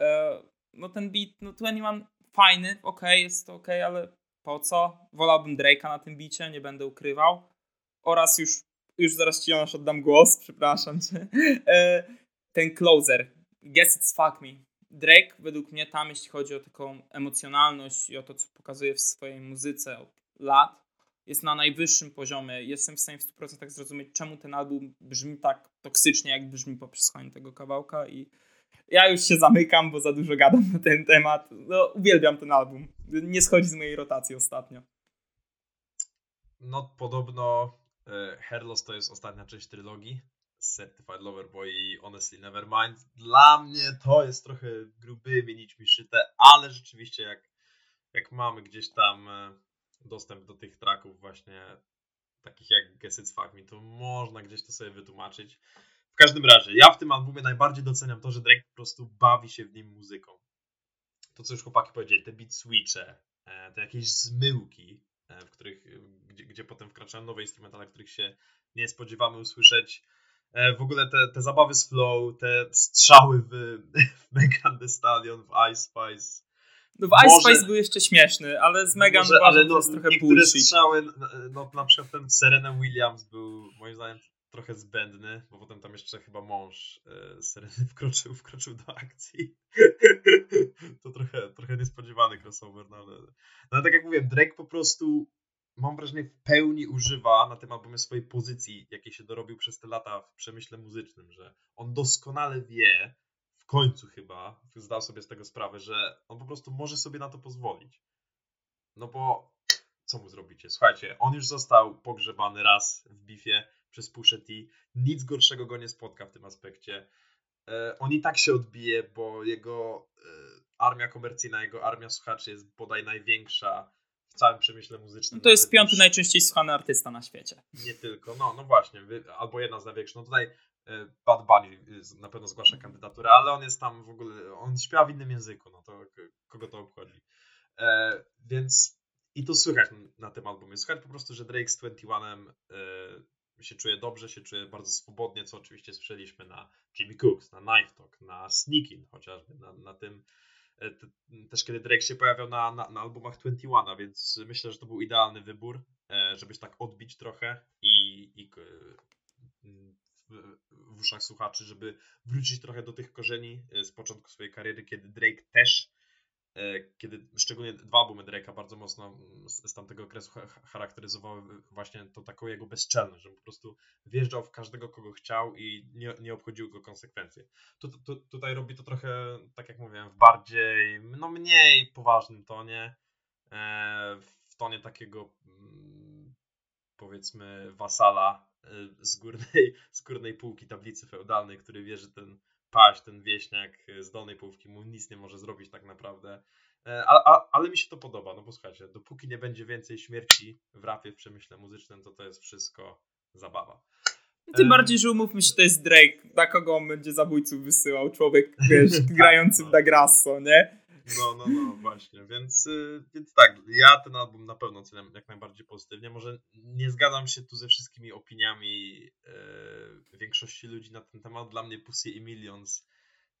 e, no ten beat, no 21 fajny, ok, jest to ok, ale po co? Wolałbym Drake'a na tym bicie, nie będę ukrywał. Oraz już, już zaraz ci Jonasz oddam głos, przepraszam cię. E, ten closer, Guess It's Fuck Me. Drake według mnie tam, jeśli chodzi o taką emocjonalność i o to, co pokazuje w swojej muzyce od lat, jest na najwyższym poziomie. Jestem w stanie w 100% zrozumieć, czemu ten album brzmi tak toksycznie, jak brzmi po przesłuchaniu tego kawałka i ja już się zamykam, bo za dużo gadam na ten temat. No, uwielbiam ten album. Nie schodzi z mojej rotacji ostatnio. No, podobno e, Herlos to jest ostatnia część trylogii Certified Lover Boy i Honestly Nevermind. Dla mnie to jest trochę grubymi nićmi szyte, ale rzeczywiście jak, jak mamy gdzieś tam e, dostęp do tych tracków właśnie takich jak It's Fuck to można gdzieś to sobie wytłumaczyć. W każdym razie, ja w tym albumie najbardziej doceniam to, że Drake po prostu bawi się w nim muzyką. To, co już chłopaki powiedzieli, te beat switche, e, te jakieś zmyłki, e, w których, gdzie, gdzie potem wkraczają nowe instrumentale, których się nie spodziewamy usłyszeć. E, w ogóle te, te zabawy z flow, te strzały w, w Megan Stallion, w Ice Spice. No w Ice Może- Spice był jeszcze śmieszny, ale z Megan Może, uważam, ale no, jest trochę niektóre bullshit. strzały, no, no na przykład ten Serena Williams był moim zdaniem trochę zbędny, bo potem tam jeszcze chyba mąż e, Sereny wkroczył, wkroczył do akcji. to trochę, trochę niespodziewany crossover, no ale, no ale tak jak mówię, Drake po prostu mam wrażenie w pełni używa na tym albumie swojej pozycji, jakiej się dorobił przez te lata w przemyśle muzycznym, że on doskonale wie, końcu chyba zdał sobie z tego sprawę, że on po prostu może sobie na to pozwolić. No bo co mu zrobicie? Słuchajcie, on już został pogrzebany raz w bifie przez Pusha T. Nic gorszego go nie spotka w tym aspekcie. E, on i tak się odbije, bo jego e, armia komercyjna, jego armia słuchaczy jest bodaj największa w całym przemyśle muzycznym. No to jest piąty najczęściej słuchany artysta na świecie. nie tylko, no, no właśnie, albo jedna z największych. No tutaj Bad Bunny y, na pewno zgłasza kandydaturę, ale on jest tam w ogóle, on śpiewa w innym języku, no to kogo to obchodzi. E, więc i to słychać na tym albumie. Słychać po prostu, że Drake z 21 e, się czuje dobrze, się czuje bardzo swobodnie, co oczywiście słyszeliśmy na Jimmy Cooks, na Knife Talk, na Sneaking chociażby, na, na tym e, te, też kiedy Drake się pojawiał na, na, na albumach 21, więc myślę, że to był idealny wybór, e, żebyś tak odbić trochę i, i w, uszach słuchaczy, żeby wrócić trochę do tych korzeni e, z początku swojej kariery, kiedy Drake też, e, kiedy szczególnie dwa albumy Drake'a bardzo mocno mm, z, tamtego okresu cha- charakteryzowały właśnie to taką jego bezczelność, że po prostu wjeżdżał w każdego, kogo chciał i nie, nie obchodziły go konsekwencje. Tu, tu, tutaj robi to trochę, tak jak mówiłem, w bardziej, no mniej poważnym tonie, e, w tonie takiego mm, powiedzmy wasala e, z górnej, z górnej półki tablicy feudalnej, który wie, że ten paź, ten wieśniak z dolnej półki mu nic nie może zrobić tak naprawdę. E, A, a, ale mi się to podoba, no bo słuchajcie, dopóki nie będzie więcej śmierci w rapie, w przemyśle muzycznym, to to jest wszystko zabawa. Tym Em. bardziej, że umówmy się, to jest Drake, na kogo on będzie zabójców wysyłał. Człowiek, wiesz, grający w Dagrasso, nie? No, no, no, właśnie, więc, y, więc tak, ja ten album na pewno oceniam jak najbardziej pozytywnie. Może nie zgadzam się tu ze wszystkimi opiniami e, większości ludzi na ten temat. Dla mnie Pussy i Millions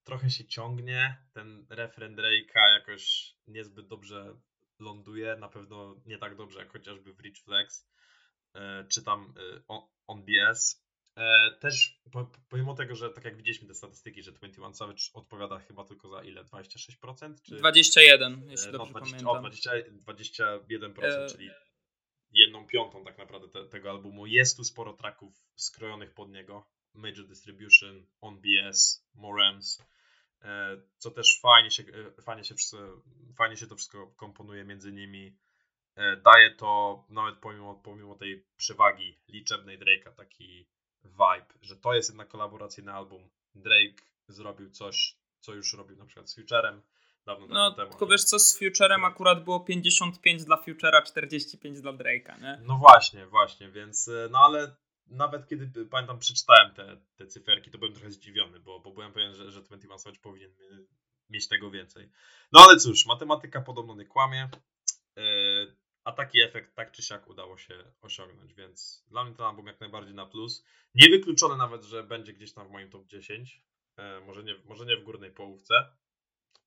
trochę się ciągnie. Ten refren Drake'a jakoś niezbyt dobrze ląduje. Na pewno nie tak dobrze jak chociażby w Rich Flex, e, czy tam e, on, on BS. E, też po, pomimo tego, że tak jak widzieliśmy te statystyki, że 21 Savage odpowiada chyba tylko za ile? 26%? Czy 21, jeśli E, no, dobrze 20, pamiętam. o, 20, 21%, E, czyli jedną piątą tak naprawdę te, tego albumu. Jest tu sporo tracków skrojonych pod niego. Major Distribution, On BS, Morems, e, co też fajnie się, fajnie, się, wszystko- fajnie się to wszystko komponuje między nimi. Daje to nawet pomimo, pomimo tej przewagi liczebnej Drake'a taki vibe, że to jest jednak kolaboracyjny album. Drake zrobił coś, co już robił na przykład z Futurem dawno, dawno No, temu. tylko wiesz co, z Futurem akurat było 55 dla Futura, 45 dla Drake'a, nie? No właśnie, właśnie, więc e, no ale nawet kiedy pamiętam przeczytałem te, te cyferki, to byłem trochę zdziwiony, bo, bo byłem pewien, że, że 21 Savage powinien mieć tego więcej. No ale cóż, matematyka podobno nie kłamie, e, a taki efekt tak czy siak udało się osiągnąć, więc dla mnie ten album jak najbardziej na plus. Niewykluczone nawet, że będzie gdzieś tam w moim top 10, e, może nie, może nie w górnej połówce,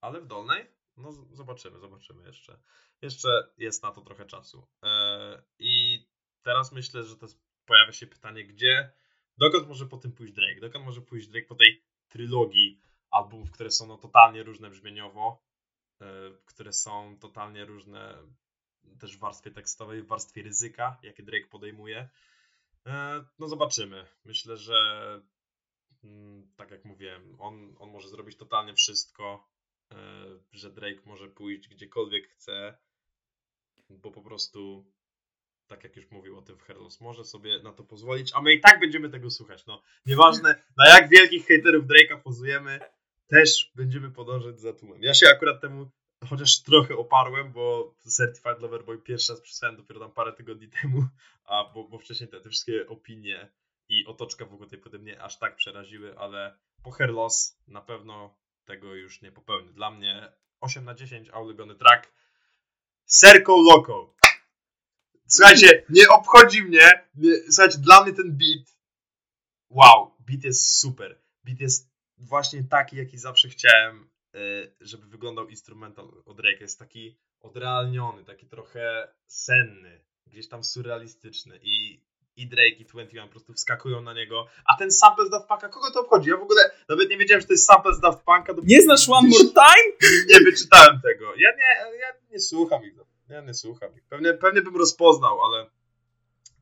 ale w dolnej? No zobaczymy, zobaczymy jeszcze. Jeszcze jest na to trochę czasu. E, I teraz myślę, że to pojawia się pytanie, gdzie, dokąd może po tym pójść Drake? Dokąd może pójść Drake po tej trylogii albumów, które są no, totalnie różne brzmieniowo, e, które są totalnie różne też w warstwie tekstowej, w warstwie ryzyka, jakie Drake podejmuje. E, No zobaczymy. Myślę, że mm, tak jak mówiłem, on, on może zrobić totalnie wszystko, e, że Drake może pójść gdziekolwiek chce, bo po prostu, tak jak już mówił o tym w Herlos, może sobie na to pozwolić, a my i tak będziemy tego słuchać. No, nieważne na jak wielkich hejterów Drake'a pozujemy, też będziemy podążać za tłumem. Ja się akurat temu chociaż trochę oparłem, bo Certified Lover Boy pierwszy raz przysłałem dopiero tam parę tygodni temu, a bo, bo wcześniej te, te wszystkie opinie i otoczka w ogóle tej pode mnie aż tak przeraziły, ale po Hair Loss na pewno tego już nie popełnię. Dla mnie 8 na 10, a ulubiony track Serco Loco. Słuchajcie, nie obchodzi mnie, nie, słuchajcie, dla mnie ten beat wow, beat jest super. Beat jest właśnie taki, jaki zawsze chciałem, żeby wyglądał instrumental od Drake'a. Jest taki odrealniony, taki trochę senny, gdzieś tam surrealistyczny i i Drake i 21 po prostu wskakują na niego, a ten sample z Daft Punk'a, kogo to obchodzi? Ja w ogóle nawet nie wiedziałem, że to jest sample z Daft Punk'a. Nie znasz One More Time? Nie wyczytałem tego. Ja nie, ja nie słucham ich. Ja nie słucham ich. Pewnie, pewnie bym rozpoznał, ale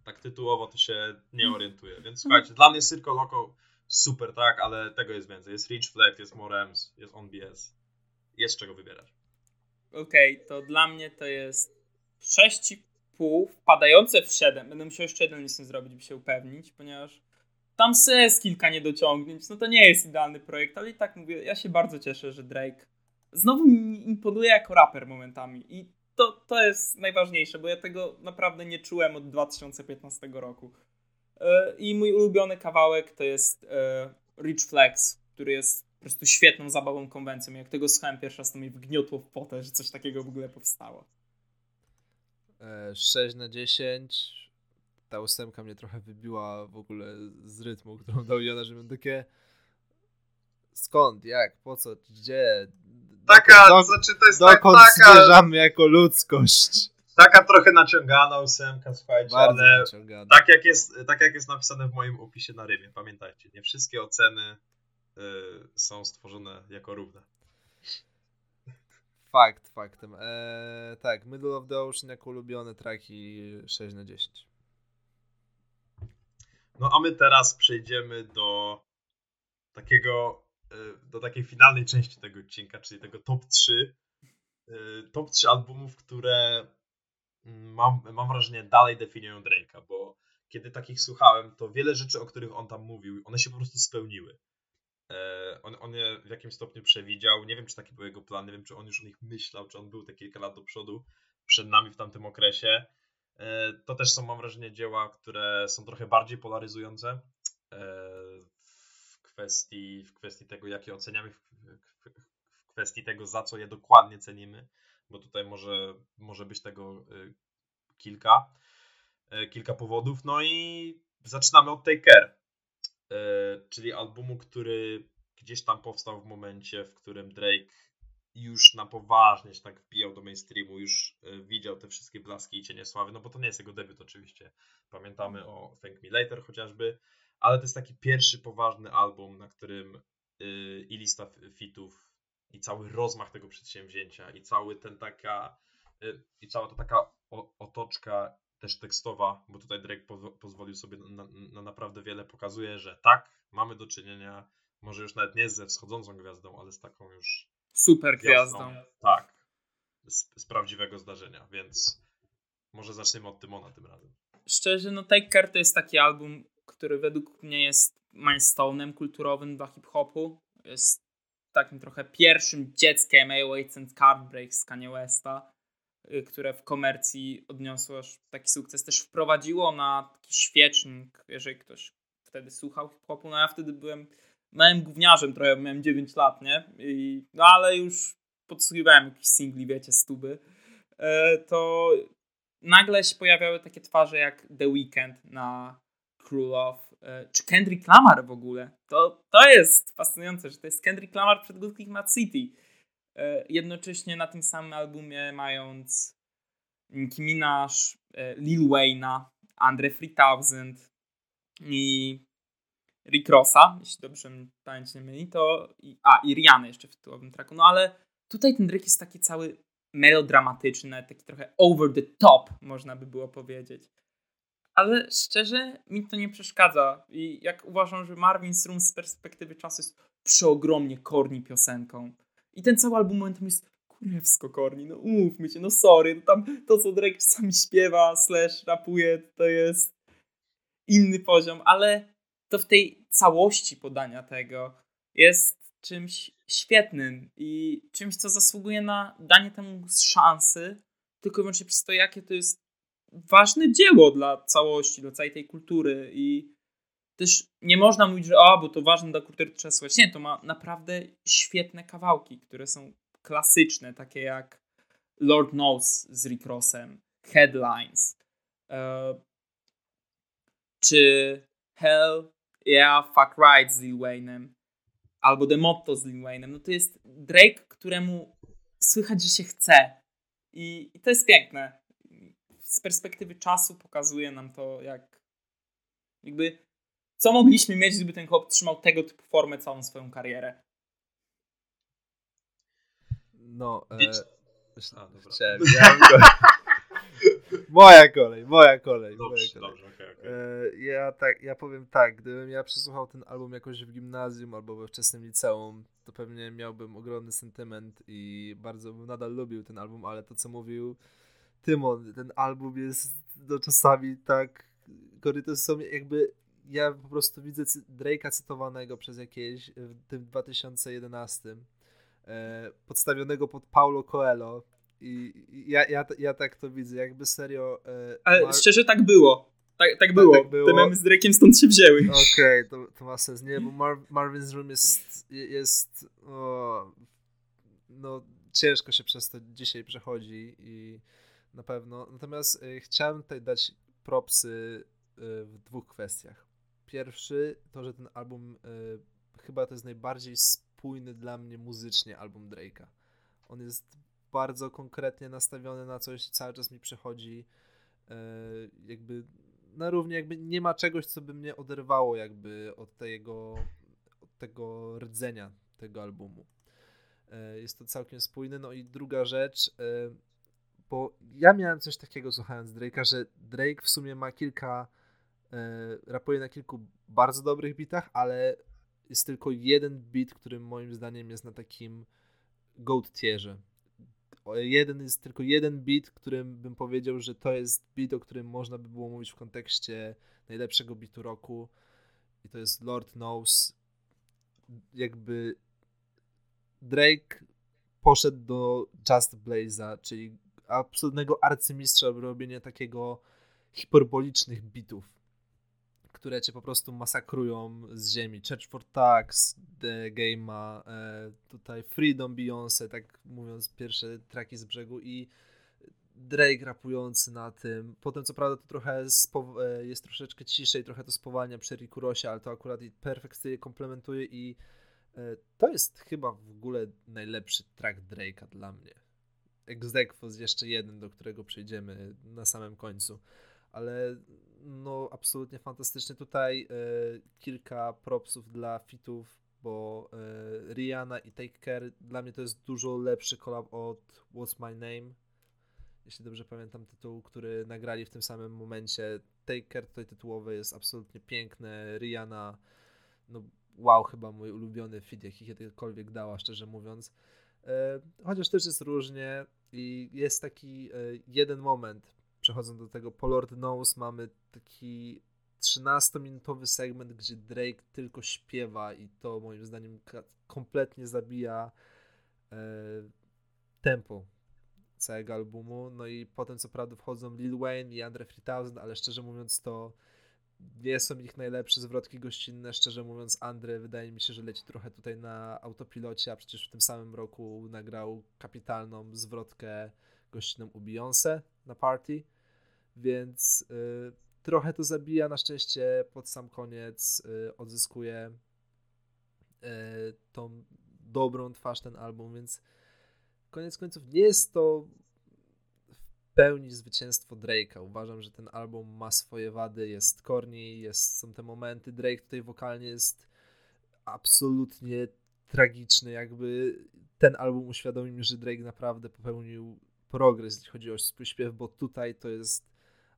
tak tytułowo to się nie orientuję. Więc słuchajcie, dla mnie Circo Loco super, tak, ale tego jest więcej. Jest Rich Flex, jest Morems, jest On BS. Jest czego wybierać. Okej, okay, to dla mnie to jest 6,5 wpadające w 7. Będę musiał jeszcze jeden listę zrobić, by się upewnić, ponieważ tam jest kilka niedociągnięć. No to nie jest idealny projekt, ale i tak mówię, ja się bardzo cieszę, że Drake znowu mi imponuje jako raper momentami. I to, to jest najważniejsze, bo ja tego naprawdę nie czułem od 2015 roku. E, I mój ulubiony kawałek to jest e, Rich Flex, który jest po prostu świetną zabawą konwencją. Jak tego słuchałem pierwszy raz, to mi wgniotło w potę, że coś takiego w ogóle powstało. 6 e, na 10. Ta ósemka mnie trochę wybiła w ogóle z rytmu, którą dał Jona, że takie skąd, jak, po co, gdzie, taka, do, znaczy to jest dokąd tak, taka, zmierzamy jako ludzkość. Taka trochę naciągana ósemka, słuchajcie, Bardzo ale naciągana. tak jak, jest, tak jak jest napisane w moim opisie na rymie, pamiętajcie, nie wszystkie oceny y, są stworzone jako równe. Fakt, faktem. Eee, tak, Middle of the Ocean jako ulubione traki 6 na 10. No a my teraz przejdziemy do takiego E, do takiej finalnej części tego odcinka, czyli tego top 3. E, top 3 albumów, które mam, mam wrażenie dalej definiują Drake'a, bo kiedy takich słuchałem, to wiele rzeczy, o których on tam mówił, one się po prostu spełniły. E, on, on je w jakimś stopniu przewidział. Nie wiem, czy taki był jego plan, nie wiem, czy on już o nich myślał, czy on był te kilka lat do przodu przed nami w tamtym okresie. To też są, mam wrażenie, dzieła, które są trochę bardziej polaryzujące kwestii, w kwestii tego, jakie oceniamy, w, w, w kwestii tego, za co je dokładnie cenimy, bo tutaj może, może być tego y, kilka, y, kilka powodów. No i zaczynamy od Take Care, y, czyli albumu, który gdzieś tam powstał w momencie, w którym Drake już na poważnie się tak wbijał do mainstreamu, już widział te wszystkie blaski i cienie sławy, no bo to nie jest jego debiut oczywiście. Pamiętamy o Thank Me Later chociażby, ale to jest taki pierwszy poważny album, na którym i lista fitów, i cały rozmach tego przedsięwzięcia, i cały ten taka, yy, i cała ta taka otoczka też tekstowa, bo tutaj Drake po, pozwolił sobie na, na, naprawdę wiele, pokazuje, że tak, mamy do czynienia, może już nawet nie ze wschodzącą gwiazdą, ale z taką już super gwiazdą. gwiazdą. Tak, z, z prawdziwego zdarzenia, więc może zaczniemy od Tymona tym razem. Szczerze, no Take Care to jest taki album, który według mnie jest milestone'em kulturowym dla hip-hopu. Jest takim trochę pierwszym dzieckiem A-Waits and Card z Kanye Westa, y, które w komercji odniosło aż taki sukces. Też wprowadziło na taki świecznik, jeżeli ktoś wtedy słuchał hip-hopu. No ja wtedy byłem małym gówniarzem trochę, miałem 9 lat, nie? I, no ale już podsłuchiwałem jakieś singli, wiecie, stuby. E, to nagle się pojawiały takie twarze jak The Weeknd na Królow, e, czy Kendrick Lamar w ogóle. To, to jest fascynujące, że to jest Kendrick Lamar przed Good City. E, jednocześnie na tym samym albumie mając Nicki Minaj, e, Lil Wayne'a, Andre 3000 i Rick Rossa, jeśli dobrze pamięć nie myli, to i, a, i Rihanna jeszcze w tytułowym tracku. No ale tutaj ten Drake jest taki cały melodramatyczny, taki trochę over the top, można by było powiedzieć ale szczerze mi to nie przeszkadza. I jak uważam, że Marvin Strum z perspektywy czasu jest przeogromnie korni piosenką. I ten cały album momentem jest kurewsko korni, no umówmy się, no sorry, no tam to co Drake czasami śpiewa, slash rapuje, to jest inny poziom, ale to w tej całości podania tego jest czymś świetnym i czymś, co zasługuje na danie temu szansy, tylko i wyłącznie przez to, jakie to jest ważne dzieło dla całości, dla całej tej kultury i też nie można mówić, że a, bo to ważne dla kultury, trzeba słuchać. Nie, to ma naprawdę świetne kawałki, które są klasyczne, takie jak Lord Knows z Rick Rossem, Headlines, e, czy Hell Yeah, Fuck Right z Lil Wayne'em, albo The Motto z Lil Wayne'em, no to jest Drake, któremu słychać, że się chce. I, I to jest piękne. Z perspektywy czasu pokazuje nam to, jak jakby co mogliśmy mieć, gdyby ten chłop trzymał tego typu formę całą swoją karierę. No, e, A, dobra. chciałem, go. Moja kolej, moja kolej. moja Dobrze, kolej. dobrze, okej, okej. E, Ja tak, ja powiem tak, gdybym ja przesłuchał ten album jakoś w gimnazjum albo we wczesnym liceum, to pewnie miałbym ogromny sentyment i bardzo bym nadal lubił ten album, ale to co mówił Tymon, ten album jest no, czasami tak, korytarze są jakby, ja po prostu widzę Drake'a cytowanego przez jakieś w tym 2011, e, podstawionego pod Paulo Coelho i i ja, ja, ja tak to widzę, jakby serio... e, Ale Mar- szczerze tak było. Tak, tak, było. tak było. Te memy z Drake'iem stąd się wzięły. Okej, to, to ma sens. Nie, bo Mar Marvin's Room jest, jest o, no ciężko się przez to dzisiaj przechodzi i na pewno. Natomiast y, chciałem tutaj dać propsy y, w dwóch kwestiach. Pierwszy to, że ten album y, chyba to jest najbardziej spójny dla mnie muzycznie album Drake'a. On jest bardzo konkretnie nastawiony na coś, cały czas mi przychodzi y, jakby na równi jakby nie ma czegoś, co by mnie oderwało jakby od tego, od tego rdzenia tego albumu. E, Jest to całkiem spójne. No i druga rzecz, e, bo ja miałem coś takiego słuchając Drake'a, że Drake w sumie ma kilka, e, rapuje na kilku bardzo dobrych bitach, ale jest tylko jeden beat, który moim zdaniem jest na takim goat tierze. Jeden jest tylko jeden beat, którym bym powiedział, że to jest beat, o którym można by było mówić w kontekście najlepszego beatu roku. I to jest Lord Knows. Jakby Drake poszedł do Just Blaze'a, czyli absolutnego arcymistrza w robieniu takiego hiperbolicznych bitów, które cię po prostu masakrują z ziemi. Church for Tax, The Game'a, e, tutaj Freedom Beyoncé, tak mówiąc, pierwsze traki z brzegu i Drake rapujący na tym. Potem co prawda to trochę e, jest troszeczkę ciszej, trochę to spowalnia przy Riku Rosie, ale to akurat i perfekcyjnie komplementuje i e, to jest chyba w ogóle najlepszy track Drake'a dla mnie. Exequos jeszcze jeden, do którego przejdziemy na samym końcu. Ale no absolutnie fantastycznie. Tutaj e, kilka propsów dla fitów, bo e, Rihanna i Take Care dla mnie to jest dużo lepszy collab od What's My Name. Jeśli dobrze pamiętam tytuł, który nagrali w tym samym momencie. Take Care tutaj tytułowy jest absolutnie piękny. Rihanna, no wow, chyba mój ulubiony fit, jaki kiedykolwiek dała, szczerze mówiąc. E, Chociaż też jest różnie i jest taki e, jeden moment, przechodząc do tego, po Lord Knows mamy taki 13-minutowy segment, gdzie Drake tylko śpiewa i to moim zdaniem kompletnie zabija e, tempo całego albumu. No i potem co prawda wchodzą Lil Wayne i Andre 3000, ale szczerze mówiąc to nie są ich najlepsze zwrotki gościnne. Szczerze mówiąc, Andre wydaje mi się, że leci trochę tutaj na autopilocie, a przecież w tym samym roku nagrał kapitalną zwrotkę gościnną u Beyoncé na party, więc y, trochę to zabija. Na szczęście pod sam koniec y, odzyskuje y, tą dobrą twarz ten album, więc koniec końców nie jest to pełni zwycięstwo Drake'a. Uważam, że ten album ma swoje wady, jest corny, jest, są te momenty. Drake tutaj wokalnie jest absolutnie tragiczny. Jakby ten album uświadomił mi, że Drake naprawdę popełnił progres, jeśli chodzi o śpiew, bo tutaj to jest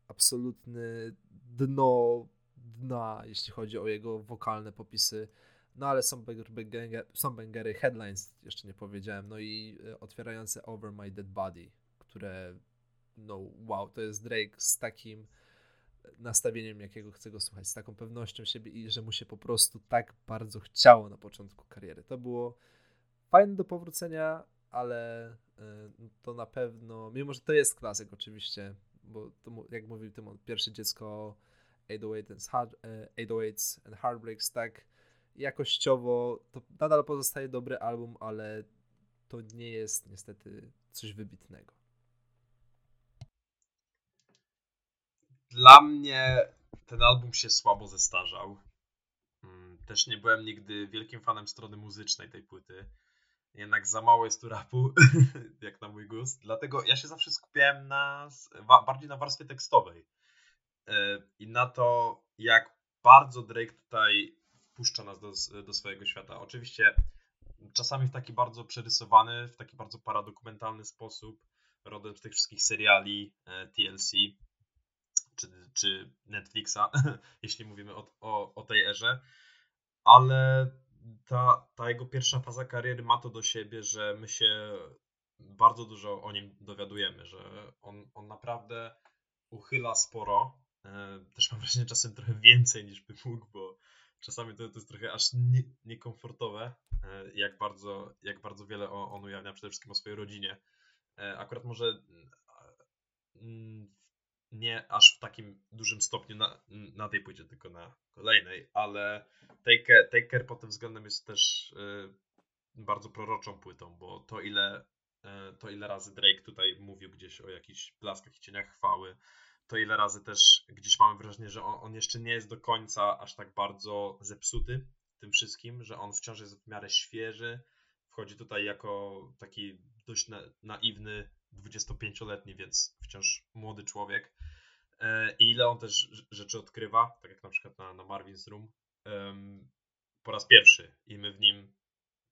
absolutny dno dna, jeśli chodzi o jego wokalne popisy. No ale są, banger, są bangery, headlines jeszcze nie powiedziałem, no i e, otwierające Over My Dead Body, które no wow, to jest Drake z takim nastawieniem, jakiego chcę go słuchać, z taką pewnością siebie i że mu się po prostu tak bardzo chciało na początku kariery. To było fajne do powrócenia, ale y, to na pewno, mimo że to jest klasyk oczywiście, bo to, jak mówił Tymon, pierwsze dziecko 808 and, hard, e, 808s and Heartbreaks, tak jakościowo to nadal pozostaje dobry album, ale to nie jest niestety coś wybitnego. Dla mnie ten album się słabo zestarzał. też nie byłem nigdy wielkim fanem strony muzycznej tej płyty. Jednak za mało jest tu rapu, jak na mój gust. Dlatego ja się zawsze skupiałem na, bardziej na warstwie tekstowej. E, I na to, jak bardzo Drake tutaj wpuszcza nas do, do swojego świata. Oczywiście czasami w taki bardzo przerysowany, w taki bardzo paradokumentalny sposób, rodem z tych wszystkich seriali e, TLC czy, czy Netflixa, jeśli mówimy o, o, o tej erze, ale ta, ta jego pierwsza faza kariery ma to do siebie, że my się bardzo dużo o nim dowiadujemy, że on, on naprawdę uchyla sporo. E, też mam wrażenie czasem trochę więcej niż by mógł, bo czasami to, to jest trochę aż nie, niekomfortowe, e, jak bardzo, jak bardzo wiele on ujawnia przede wszystkim o swojej rodzinie. E, akurat może mm, nie aż w takim dużym stopniu na, na tej płycie, tylko na kolejnej, ale Taker, Taker pod tym względem jest też y, bardzo proroczą płytą, bo to ile, y, to ile razy Drake tutaj mówił gdzieś o jakichś blaskach i cieniach chwały, to ile razy też gdzieś mamy wrażenie, że on, on jeszcze nie jest do końca aż tak bardzo zepsuty tym wszystkim, że on wciąż jest w miarę świeży, wchodzi tutaj jako taki dość na, naiwny 25-letni, więc wciąż młody człowiek. E, I ile on też rzeczy odkrywa, tak jak na przykład na, na Marvin's Room, po raz pierwszy. I my w nim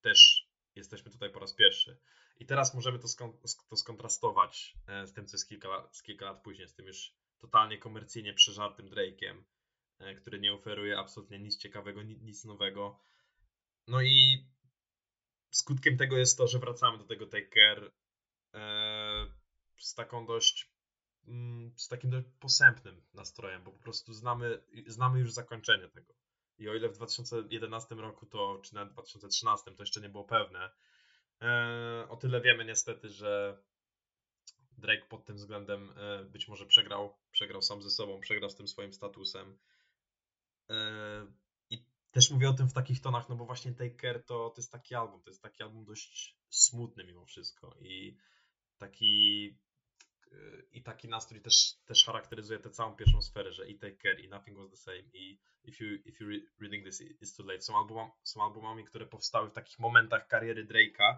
też jesteśmy tutaj po raz pierwszy. I teraz możemy to, skon to skontrastować e, z tym, co jest kilka, z kilka lat później, z tym już totalnie komercyjnie przeżartym Drake'em, e, który nie oferuje absolutnie nic ciekawego, nic nowego. No i skutkiem tego jest to, że wracamy do tego Take Care z taką dość mm, z takim dość posępnym nastrojem, bo po prostu znamy, znamy już zakończenie tego. I o ile w 2011 roku to, czy nawet w 2013 to jeszcze nie było pewne, e, o tyle wiemy niestety, że Drake pod tym względem e, być może przegrał, przegrał sam ze sobą, przegrał z tym swoim statusem. E, I też mówię o tym w takich tonach, no bo właśnie Take Care to, to jest taki album, to jest taki album dość smutny mimo wszystko i taki i taki nastrój też, też charakteryzuje tę całą pierwszą sferę, że i Take Care, i Nothing Was The Same, i If You, if you Reading This Is Too Late. Są, album, są albumami, które powstały w takich momentach kariery Drake'a,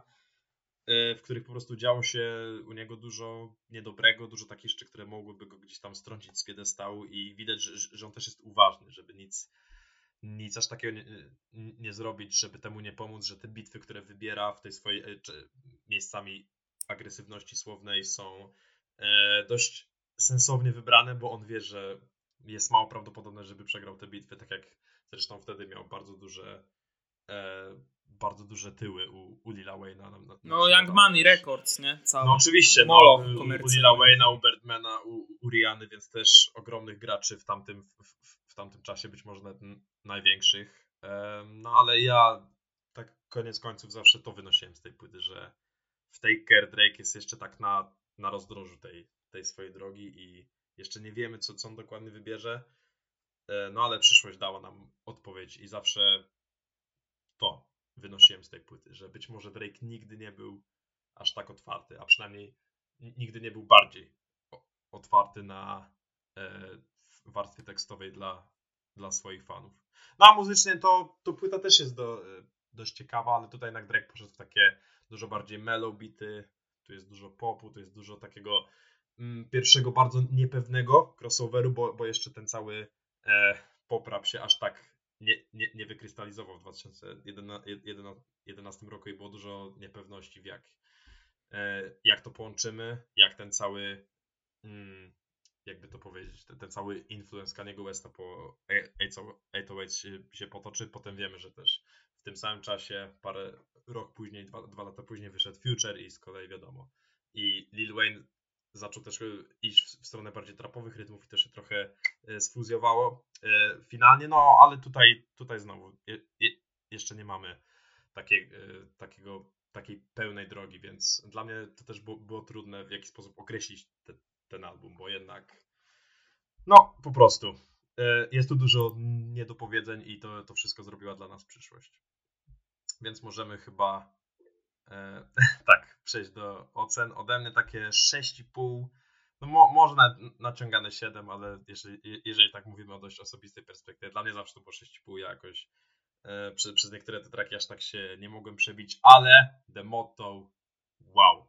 e, w których po prostu działo się u niego dużo niedobrego, dużo takich rzeczy, które mogłyby go gdzieś tam strącić z piedestału i widać, że, że on też jest uważny, żeby nic, nic aż takiego nie, nie zrobić, żeby temu nie pomóc, że te bitwy, które wybiera w tej swojej miejscami agresywności słownej są e, dość sensownie wybrane, bo on wie, że jest mało prawdopodobne, żeby przegrał te bitwy, tak jak zresztą wtedy miał bardzo duże e, bardzo duże tyły u, u Lila Wayne'a. Na, na, no Young Money Records, nie? Cały. No oczywiście, no, u, u Lila Wayne'a, u Birdmana, u, u Riany, więc też ogromnych graczy w tamtym, w, w, w tamtym czasie, być może nawet największych. E, no ale ja tak koniec końców zawsze to wynosiłem z tej płyty, że w Taker Drake jest jeszcze tak na, na rozdrożu tej, tej swojej drogi i jeszcze nie wiemy, co, co on dokładnie wybierze. E, no ale przyszłość dała nam odpowiedź i zawsze to wynosiłem z tej płyty, że być może Drake nigdy nie był aż tak otwarty, a przynajmniej nigdy nie był bardziej otwarty na e, warstwie tekstowej dla, dla swoich fanów. No a muzycznie to, to płyta też jest do, e, dość ciekawa, ale tutaj jednak Drake poszedł w takie dużo bardziej mellow bity, tu jest dużo popu, tu jest dużo takiego mm, pierwszego bardzo niepewnego crossoveru, bo, bo jeszcze ten cały e, pop się aż tak nie, nie, nie wykrystalizował w 2011 roku i było dużo niepewności w jak, e, jak to połączymy, jak ten cały mm, jakby to powiedzieć, ten, ten cały influence Kaniego Westa po 808 się, się potoczy. Potem wiemy, że też tym samym czasie, parę rok później, dwa, dwa lata później wyszedł Future i z kolei wiadomo. I Lil Wayne zaczął też iść w stronę bardziej trapowych rytmów i to się trochę e, sfuzjowało e, finalnie, no ale tutaj, tutaj znowu je, je, jeszcze nie mamy takiej, e, takiego, takiej pełnej drogi, więc dla mnie to też było, było trudne w jakiś sposób określić te, ten album, bo jednak no po prostu jest tu dużo niedopowiedzeń i to, to wszystko zrobiła dla nas przyszłość. Więc możemy chyba e, tak przejść do ocen. Ode mnie takie 6,5. No mo, może naciągane 7, ale jeżeli, jeżeli tak mówimy o dość osobistej perspektywie, dla mnie zawsze to było 6,5. Ja jakoś E, przez, przez niektóre te traki aż tak się nie mogłem przebić, ale The Motto, wow.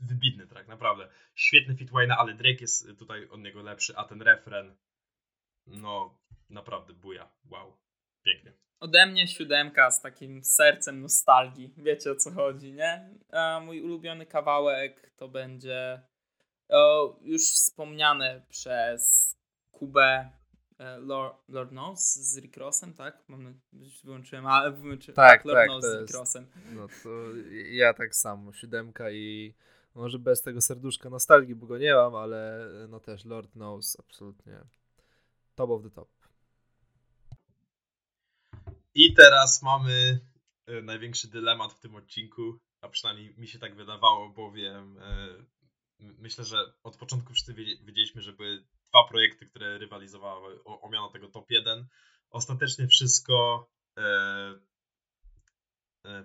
Wybitny track, naprawdę. Świetny fit Wayne'a, ale Drake jest tutaj od niego lepszy, a ten refren, no naprawdę buja, wow. Pięknie. Ode mnie siódemka z takim sercem nostalgii. Wiecie o co chodzi, nie? A mój ulubiony kawałek to będzie o, już wspomniane przez Kubę e, Lord, Lord Knows z Rick Rossem, tak? Mam, wyłączyłem, ale wyłączyłem. Tak, Lord tak, Knows z Rick Rossem. No to ja tak samo, siódemka i może bez tego serduszka nostalgii, bo go nie mam, ale no też Lord Knows absolutnie top of the top. I teraz mamy e, największy dylemat w tym odcinku, a przynajmniej mi się tak wydawało, bowiem e, myślę, że od początku wszyscy wiedzie- wiedzieliśmy, że były dwa projekty, które rywalizowały o, o miano tego top 1. Ostatecznie wszystko e,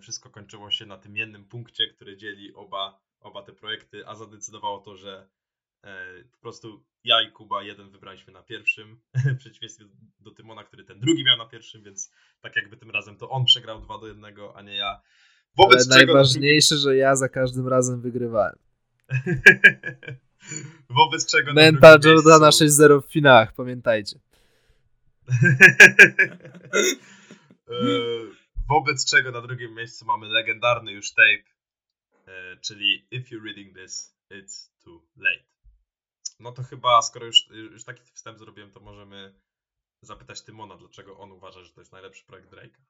wszystko kończyło się na tym jednym punkcie, który dzieli oba, oba te projekty, a zadecydowało to, że po prostu ja i Kuba jeden wybraliśmy na pierwszym, w przeciwieństwie do Tymona, który ten drugi miał na pierwszym, więc tak jakby tym razem to on przegrał 2 do 1, a nie ja. Ale Wobec czego na najważniejsze, że ja za każdym razem wygrywałem. Wobec czego Mental Jordana miejscu- 6-0 w finałach, pamiętajcie. E, Wobec czego na drugim miejscu mamy legendarny już tape, e, czyli If you're reading this, it's too late. No to chyba, skoro już, już taki wstęp zrobiłem, to możemy zapytać Tymona, dlaczego on uważa, że to jest najlepszy projekt Drake'a.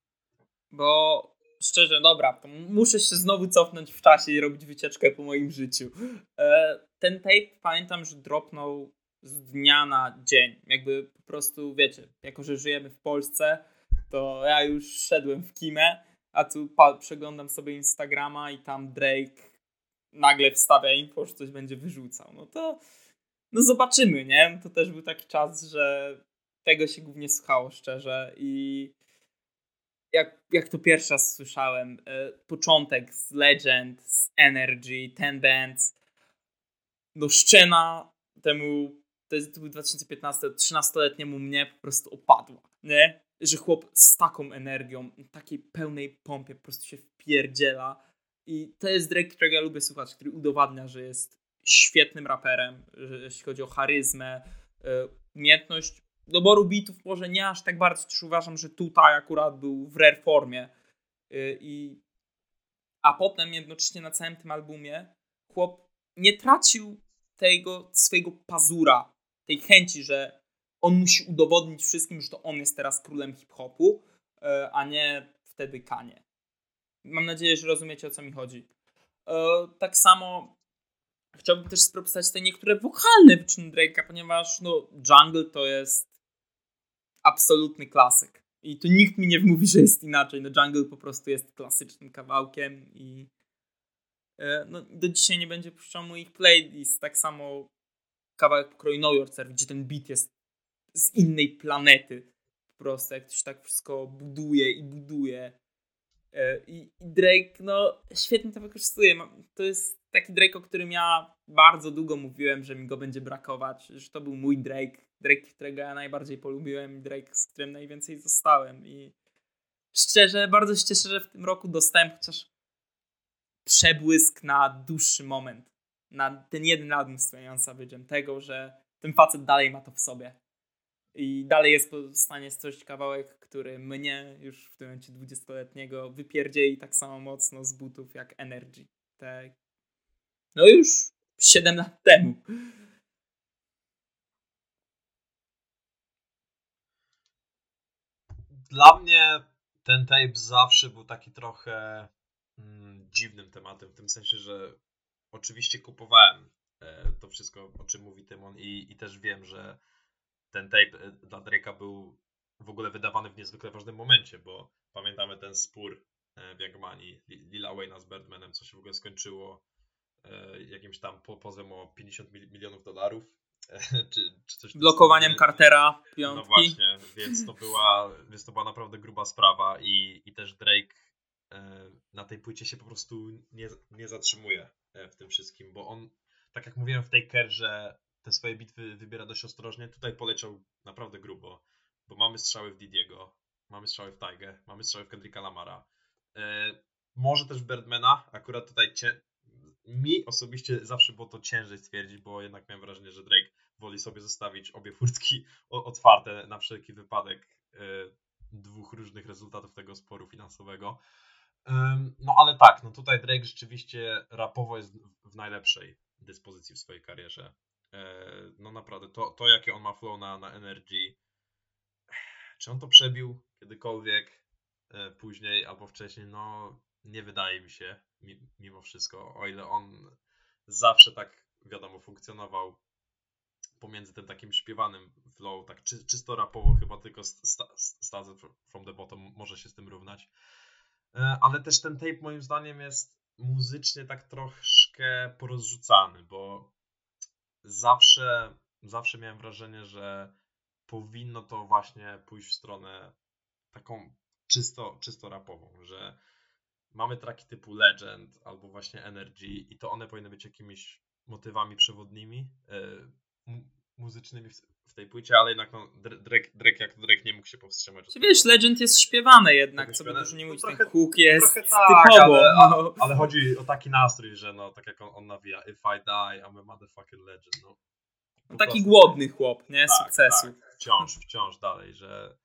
Bo szczerze, dobra, muszę się znowu cofnąć w czasie i robić wycieczkę po moim życiu. E, ten tape pamiętam, że dropnął z dnia na dzień. Jakby po prostu, wiecie, jako że żyjemy w Polsce, to ja już szedłem w kimę, a tu przeglądam sobie Instagrama i tam Drake nagle wstawia info, że coś będzie wyrzucał. No to no zobaczymy, nie? To też był taki czas, że tego się głównie słuchało szczerze i jak, jak to pierwszy raz słyszałem, e, początek z Legend, z Energy, Ten Bands, no szczena temu, to, jest, to był 2015, 13-letniemu mnie po prostu opadła, nie? Że chłop z taką energią, takiej pełnej pompie po prostu się wpierdziela i to jest Drake, którego ja lubię słuchać, który udowadnia, że jest świetnym raperem, jeśli chodzi o charyzmę, e, umiejętność doboru bitów może nie aż tak bardzo, też uważam, że tutaj akurat był w rare formie. Yy, I, a potem jednocześnie na całym tym albumie chłop nie tracił tego swojego pazura, tej chęci, że on musi udowodnić wszystkim, że to on jest teraz królem hip-hopu, yy, a nie wtedy Kanie. Mam nadzieję, że rozumiecie o co mi chodzi. Tak samo chciałbym też spropstać te niektóre wokalne wyczyny Drake'a, ponieważ no, Jungle to jest absolutny klasyk. I tu nikt mi nie wmówi, że jest inaczej. No Jungle po prostu jest klasycznym kawałkiem i e, no, do dzisiaj nie będzie puszczał moich playlist. Tak samo kawałek pokroju Know Yourself, gdzie ten beat jest z innej planety. Po prostu jak to się tak wszystko buduje i buduje. E, I, I Drake, no świetnie to wykorzystuje. To jest taki Drake, o którym ja bardzo długo mówiłem, że mi go będzie brakować, że to był mój Drake, Drake, którego ja najbardziej polubiłem Drake, z którym najwięcej zostałem. I szczerze, bardzo się cieszę, że w tym roku dostałem chociaż przebłysk na dłuższy moment, na ten jeden album z Twenty Savage'em, tego, że ten facet dalej ma to w sobie. I dalej jest w stanie stworzyć kawałek, który mnie już w tym momencie 20-letniego wypierdzieli tak samo mocno z butów jak Energy. Te no już 7 lat temu. Dla mnie ten tape zawsze był taki trochę mm, dziwnym tematem, w tym sensie, że oczywiście kupowałem e, to wszystko, o czym mówi Tymon i, i też wiem, że ten tape e, dla Drake'a był w ogóle wydawany w niezwykle ważnym momencie, bo pamiętamy ten spór e, w Youngmani Lila Wayne'a z Birdmanem, co się w ogóle skończyło jakimś tam po, pozwem o 50 mil- milionów dolarów. e, czy, czy coś Blokowaniem stylu. Cartera, No piątki. właśnie, więc to była, więc to była naprawdę gruba sprawa i, i też Drake e, na tej płycie się po prostu nie, nie zatrzymuje e, w tym wszystkim, bo on, tak jak mówiłem w tej że te swoje bitwy wybiera dość ostrożnie, tutaj poleciał naprawdę grubo, bo mamy strzały w Didiego, mamy strzały w Tigę, mamy strzały w Kendricka Lamara. E, może też w Birdmana, akurat tutaj. Mi osobiście zawsze było to ciężej stwierdzić, bo jednak miałem wrażenie, że Drake woli sobie zostawić obie furtki otwarte na wszelki wypadek e, dwóch różnych rezultatów tego sporu finansowego. No ale tak, no tutaj Drake rzeczywiście rapowo jest w najlepszej dyspozycji w swojej karierze. E, no naprawdę, to, to jakie on ma flow na, na Energy, czy on to przebił kiedykolwiek e, później albo wcześniej, no nie wydaje mi się mimo wszystko, o ile on zawsze tak wiadomo funkcjonował pomiędzy tym takim śpiewanym flow, tak czy, czysto rapowo chyba tylko Stars from the Bottom może się z tym równać. E, ale też ten tape moim zdaniem jest muzycznie tak troszkę porozrzucany, bo zawsze, zawsze miałem wrażenie, że powinno to właśnie pójść w stronę taką czysto, czysto rapową, że mamy traki typu Legend albo właśnie Energy i to one powinny być jakimiś motywami przewodnimi, yy, muzycznymi w, w, tej płycie, ale jednak no, Drake, Drake jak Drake nie mógł się powstrzymać. Czy wiesz, Legend jest śpiewane jednak, co by dużo nie mówić, ten hook jest tak, typowo. Ale, no. ale, chodzi o taki nastrój, że no, tak jak on, on nawija, if I die, I'm a motherfucking legend, no. no taki prostu. głodny chłop, nie? Tak, Sukcesu. Tak, wciąż, wciąż dalej, że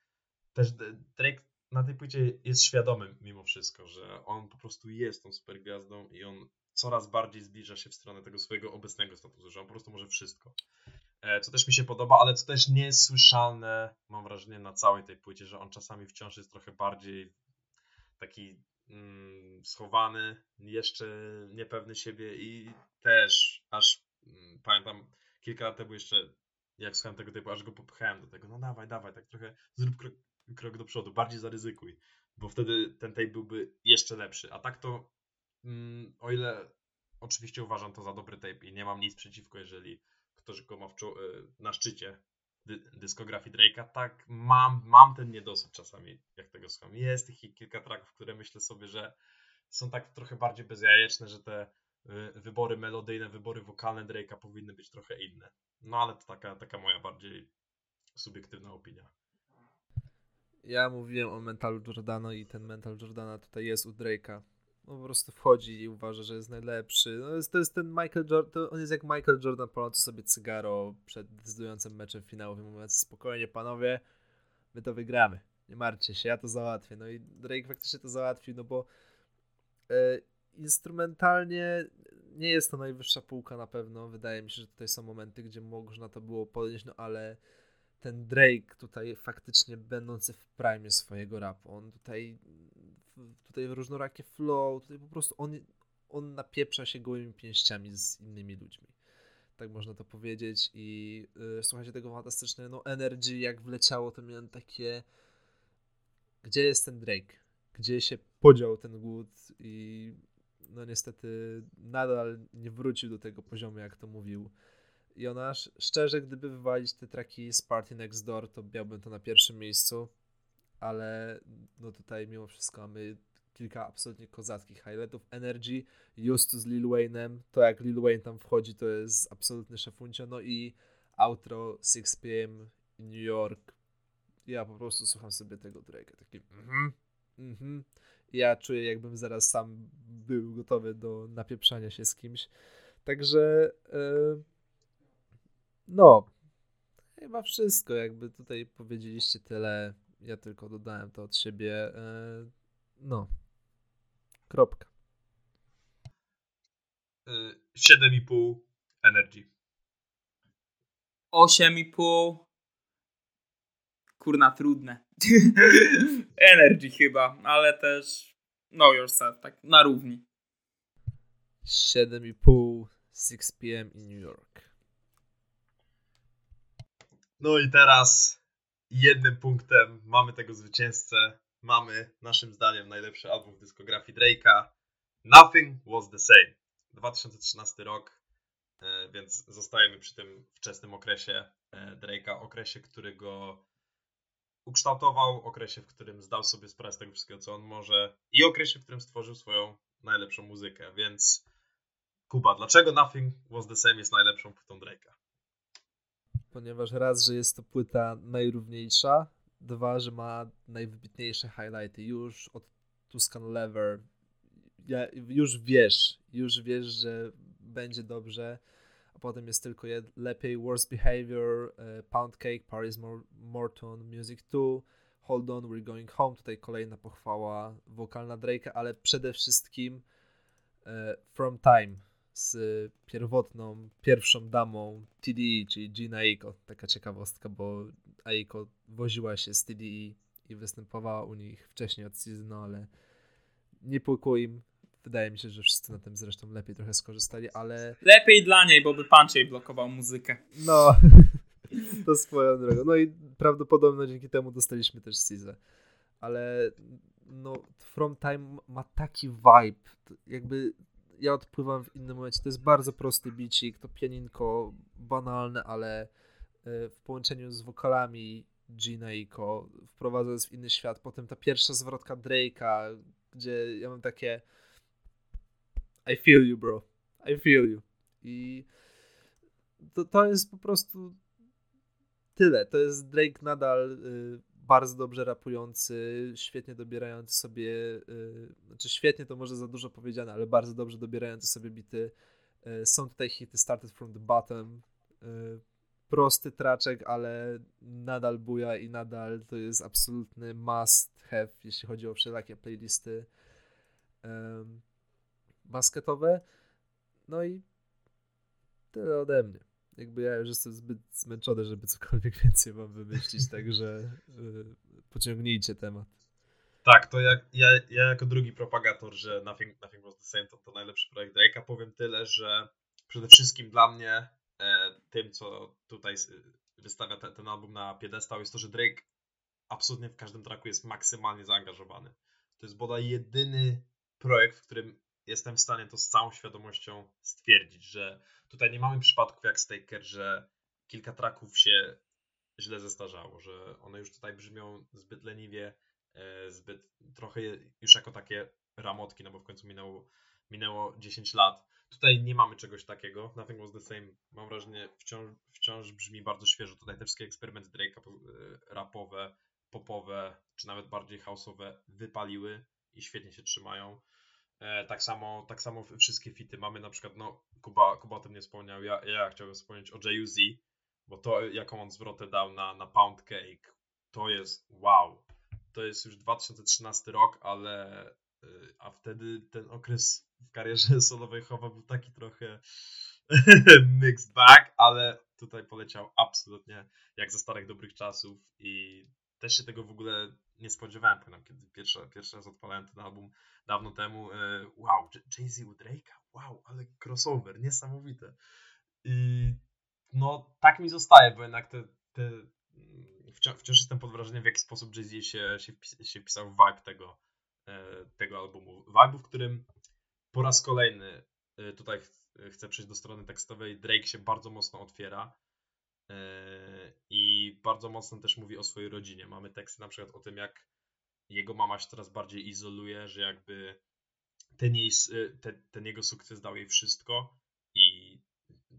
też Drake na tej płycie jest świadomy mimo wszystko, że on po prostu jest tą super gwiazdą i on coraz bardziej zbliża się w stronę tego swojego obecnego statusu, że on po prostu może wszystko. E, co też mi się podoba, ale co też nie jest słyszalne, mam wrażenie, na całej tej płycie, że on czasami wciąż jest trochę bardziej taki mm, schowany, jeszcze niepewny siebie i też aż mm, pamiętam kilka lat temu jeszcze, jak słuchałem tego typu, aż go popchałem do tego, no dawaj, dawaj, tak trochę zrób krok, krok do przodu, bardziej zaryzykuj, bo wtedy ten tape byłby jeszcze lepszy, a tak to mm, o ile oczywiście uważam to za dobry tape i nie mam nic przeciwko, jeżeli ktoś go ma e, na szczycie dy dyskografii Drake'a, tak mam, mam ten niedosyt czasami, jak tego słucham. Jest tych kilka tracków, które myślę sobie, że są tak trochę bardziej bezjajeczne, że te e, wybory melodyjne, wybory wokalne Drake'a powinny być trochę inne. No ale to taka, taka moja bardziej subiektywna opinia. Ja mówiłem o mentalu Jordana i ten mental Jordana tutaj jest u Drake'a po prostu wchodzi i uważa, że jest najlepszy. No jest, to jest ten Michael Jordan, on jest jak Michael Jordan palący sobie cygaro przed decydującym meczem finałowym, mówiąc spokojnie panowie, my to wygramy. Nie martwcie się, ja to załatwię. No i Drake faktycznie to załatwił, no bo e, instrumentalnie nie jest to najwyższa półka na pewno. Wydaje mi się, że tutaj są momenty, gdzie można to było podnieść, no ale ten Drake tutaj faktycznie będący w prime swojego rapu, on tutaj tutaj różnorakie flow, tutaj po prostu on, on napieprza się gołymi pięściami z innymi ludźmi. Tak można to powiedzieć i yy, słuchajcie tego fantastycznie, no Energy jak wleciało, to miałem takie gdzie jest ten Drake? Gdzie się podział ten głód i no niestety nadal nie wrócił do tego poziomu, jak to mówił Jonasz. Szczerze, gdyby wywalić te traki z Party Next Door, to miałbym to na pierwszym miejscu, ale no tutaj mimo wszystko mamy kilka absolutnie kozackich highlightów. Energy, Just z Lil Wayne'em, to jak Lil Wayne tam wchodzi, to jest absolutny szefuncio. No i outro 6pm in New York. Ja po prostu słucham sobie tego Drake'a, taki mhm, mhm. Ja czuję, jakbym zaraz sam był gotowy do napieprzania się z kimś. Także yy, no, chyba wszystko. Jakby tutaj powiedzieliście tyle. Ja tylko dodałem to od siebie. Yy, no, Kropka. 7,5 y, Energy. 8,5 Kurna, trudne. Energy chyba, ale też Know Yourself, tak na równi. 7,5 6 p.m. in New York. No i teraz jednym punktem mamy tego zwycięzcę mamy naszym zdaniem najlepszy album w dyskografii Drake'a. Nothing Was The Same. 2013 rok, e, więc zostajemy przy tym wczesnym okresie e, Drake'a, okresie, który go ukształtował, okresie, w którym zdał sobie sprawę z tego wszystkiego, co on może i okresie, w którym stworzył swoją najlepszą muzykę, więc Kuba, dlaczego Nothing Was The Same jest najlepszą płytą Drake'a? Ponieważ raz, że jest to płyta najrówniejsza, Dwa, że ma najwybitniejsze highlighty już od Tuscan Lever. Ja, już wiesz, już wiesz, że będzie dobrze, a potem jest tylko jed, lepiej Worst Behavior, e, Pound Cake, Paris Morton, Music 2, Hold On, We're Going Home. Tutaj kolejna pochwała wokalna Drake'a, ale przede wszystkim e, From Time z pierwotną, pierwszą damą TDE, czyli Gina Aiko. Taka ciekawostka, bo Aiko woziła się z TDE i występowała u nich wcześniej od seasonu, ale nie płykło im. Wydaje mi się, że wszyscy na tym zresztą lepiej trochę skorzystali, ale... Lepiej dla niej, bo by Punch blokował muzykę. No, to swoją drogą. No i prawdopodobnie dzięki temu dostaliśmy też Caesar. Ale no, From Time ma taki vibe, jakby ja odpływam w innym momencie. To jest bardzo prosty bicik, to pianinko banalne, ale e, w połączeniu z wokalami Gina i Ko wprowadza nas w inny świat. Potem ta pierwsza zwrotka Drake'a, gdzie ja mam takie I feel you, bro. I feel you. I to, to jest po prostu tyle. To jest Drake nadal y, bardzo dobrze rapujący, świetnie dobierający sobie, yy, znaczy świetnie to może za dużo powiedziane, ale bardzo dobrze dobierający sobie bity. Yy, są tutaj hity Started from the Bottom, yy, prosty traczek, ale nadal buja i nadal to jest absolutny must have, jeśli chodzi o wszelakie playlisty basketowe. No i tyle ode mnie jakby ja już jestem zbyt zmęczony, żeby cokolwiek więcej wam wymyślić, także yy, pociągnijcie temat. Tak, to ja, ja jako drugi propagator, że Nothing, Nothing Was The Same to, to najlepszy projekt Drake'a, powiem tyle, że przede wszystkim dla mnie e, tym, co tutaj wystawia te, ten album na piedestał jest to, że Drake absolutnie w każdym tracku jest maksymalnie zaangażowany. To jest bodaj jedyny projekt, w którym jestem w stanie to z całą świadomością stwierdzić, że tutaj nie mamy przypadków jak Staker, że kilka traków się źle zestarzało, że one już tutaj brzmią zbyt leniwie, e, zbyt trochę już jako takie ramotki, no bo w końcu minęło, minęło 10 lat. Tutaj nie mamy czegoś takiego. Nothing was the same. Mam wrażenie, wciąż, wciąż brzmi bardzo świeżo. Tutaj te wszystkie eksperymenty Drake'a e, rapowe, popowe, czy nawet bardziej house'owe wypaliły i świetnie się trzymają. E, tak samo, tak samo wszystkie fity mamy na przykład, no Kuba, Kuba o tym nie wspomniał, ja, ja chciałbym wspomnieć o JUZ, bo to jaką on zwrotę dał na, na Pound Cake, to jest wow. To jest już 2013 rok, ale y, a wtedy ten okres w karierze solowej Chowa był taki trochę mixed bag, ale tutaj poleciał absolutnie jak ze starych dobrych czasów i też się tego w ogóle nie spodziewałem, pamiętam, kiedy pierwszy, pierwszy raz odpalałem ten album dawno temu, e, wow, Jay-Z u Drake'a, wow, ale crossover, niesamowite. I no, tak mi zostaje, bo jednak te, te mm, wciąż, wciąż jestem pod wrażeniem, w jaki sposób Jay-Z się, się, się wpisał w vibe tego, e, tego albumu. Vibe, w którym po raz kolejny e, tutaj chcę przejść do strony tekstowej, Drake się bardzo mocno otwiera i bardzo mocno też mówi o swojej rodzinie. Mamy teksty na przykład o tym, jak jego mama się coraz bardziej izoluje, że jakby ten, jej, ten, ten jego sukces dał jej wszystko i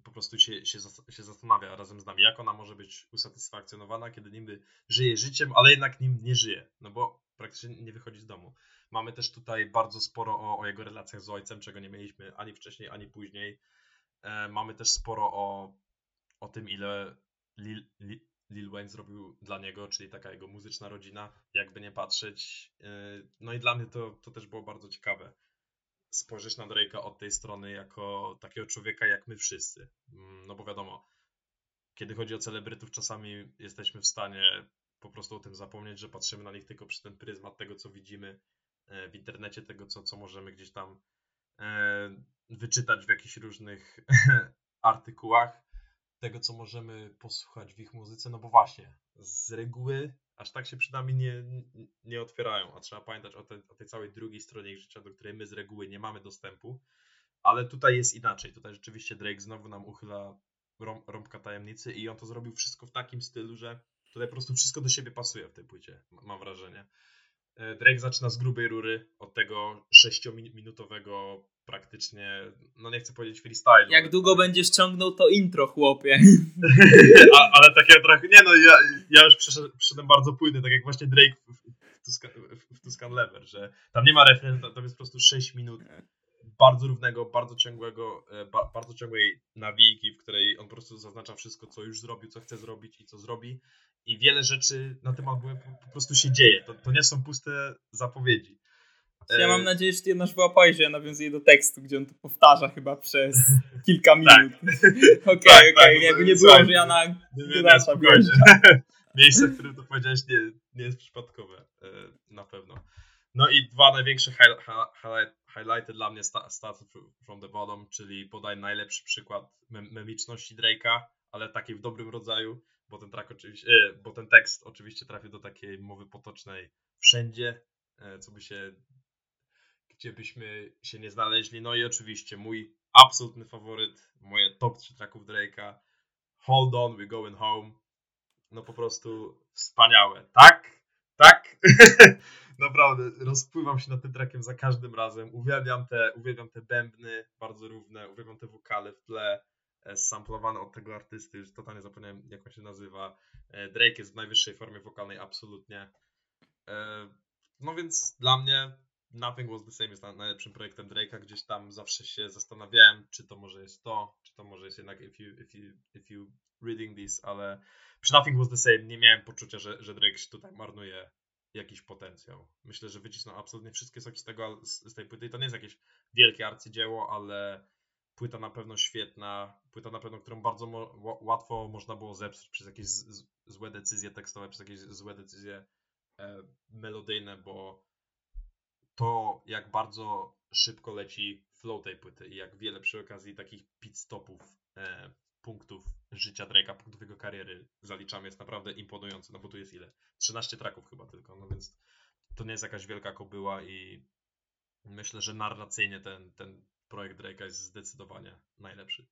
po prostu się, się, się zastanawia razem z nami, jak ona może być usatysfakcjonowana, kiedy niby żyje życiem, ale jednak nim nie żyje, no bo praktycznie nie wychodzi z domu. Mamy też tutaj bardzo sporo o, o jego relacjach z ojcem, czego nie mieliśmy ani wcześniej, ani później. E, mamy też sporo o, o tym, ile Lil, Lil, Lil Wayne zrobił dla niego, czyli taka jego muzyczna rodzina, jakby nie patrzeć. Yy, no i dla mnie to, to też było bardzo ciekawe. Spojrzeć na Drake'a od tej strony jako takiego człowieka jak my wszyscy. Mm, no bo wiadomo, kiedy chodzi o celebrytów, czasami jesteśmy w stanie po prostu o tym zapomnieć, że patrzymy na nich tylko przez ten pryzmat tego, co widzimy e, w internecie, tego, co, co możemy gdzieś tam e, wyczytać w jakichś różnych artykułach tego, co możemy posłuchać w ich muzyce, no bo właśnie, z reguły aż tak się przed nami nie, nie otwierają, a trzeba pamiętać o, te, o tej całej drugiej stronie ich życia, do której my z reguły nie mamy dostępu, ale tutaj jest inaczej, tutaj rzeczywiście Drake znowu nam uchyla rąbka tajemnicy i on to zrobił wszystko w takim stylu, że tutaj po prostu wszystko do siebie pasuje w tej płycie, mam wrażenie. E, Drake zaczyna z grubej rury od tego 6-minutowego praktycznie, no nie chcę powiedzieć freestyle. Jak długo będziesz ciągnął to intro, chłopie. A, ale takie trochę, nie no, ja, ja już przyszedłem, bardzo płynny, tak jak właśnie Drake w, w, Tuscan, w Tuscan Lever, że tam nie ma refren, to jest po prostu 6 minut bardzo równego, bardzo ciągłego, e, ba, bardzo ciągłej nawijki, w której on po prostu zaznacza wszystko, co już zrobił, co chce zrobić i co zrobi. I wiele rzeczy na tym albumie po, prostu się dzieje. To, to nie są puste zapowiedzi. Ja mam E, nadzieję, że ty jednak wyłapałeś, że ja nawiązuję do tekstu, gdzie on to powtarza chyba przez kilka minut. Okej, okej, Tak, tak, nie, no, nie słuchaj, było, że ja na Nie, nie, nie, wjeżdżam. Miejsce, w którym to powiedziałeś, nie, nie jest przypadkowe. e, Na pewno. No i dwa największe hi- hi- highlight, highlighty dla mnie sta- Start from the Bottom, czyli podaj najlepszy przykład mem- memiczności Drake'a, ale takiej w dobrym rodzaju, bo ten track oczywiście, bo ten tekst oczywiście trafił do takiej mowy potocznej wszędzie, e, co by się, gdzie byśmy się nie znaleźli. No i oczywiście mój absolutny faworyt, moje top 3 tracków Drake'a, Hold on, we're going home. No po prostu wspaniałe. Tak. Naprawdę, rozpływam się nad tym trackiem za każdym razem. Uwielbiam te, uwielbiam te bębny, bardzo równe, uwielbiam te wokale w tle, e, samplowane od tego artysty, już totalnie zapomniałem jak on się nazywa. E, Drake jest w najwyższej formie wokalnej, absolutnie. E, No więc dla mnie Nothing Was The Same jest na- najlepszym projektem Drake'a. Gdzieś tam zawsze się zastanawiałem, czy to może jest to, czy to może jest jednak If You, if you, if you Reading This, ale przy Nothing Was The Same nie miałem poczucia, że, że Drake się tutaj marnuje jakiś potencjał. Myślę, że wycisnął absolutnie wszystkie soki z, tego, z, tej płyty i to nie jest jakieś wielkie arcydzieło, ale płyta na pewno świetna, płyta na pewno, którą bardzo mo- ła- łatwo można było zepsuć przez jakieś złe decyzje tekstowe, przez jakieś złe decyzje e, melodyjne, bo to jak bardzo szybko leci flow tej płyty i jak wiele przy okazji takich pit stopów, e, punktów życia Drake'a, punktów jego kariery zaliczamy jest naprawdę imponujące, no bo tu jest ile? 13 traków chyba tylko, no więc to nie jest jakaś wielka kobyła i myślę, że narracyjnie ten, ten projekt Drake'a jest zdecydowanie najlepszy.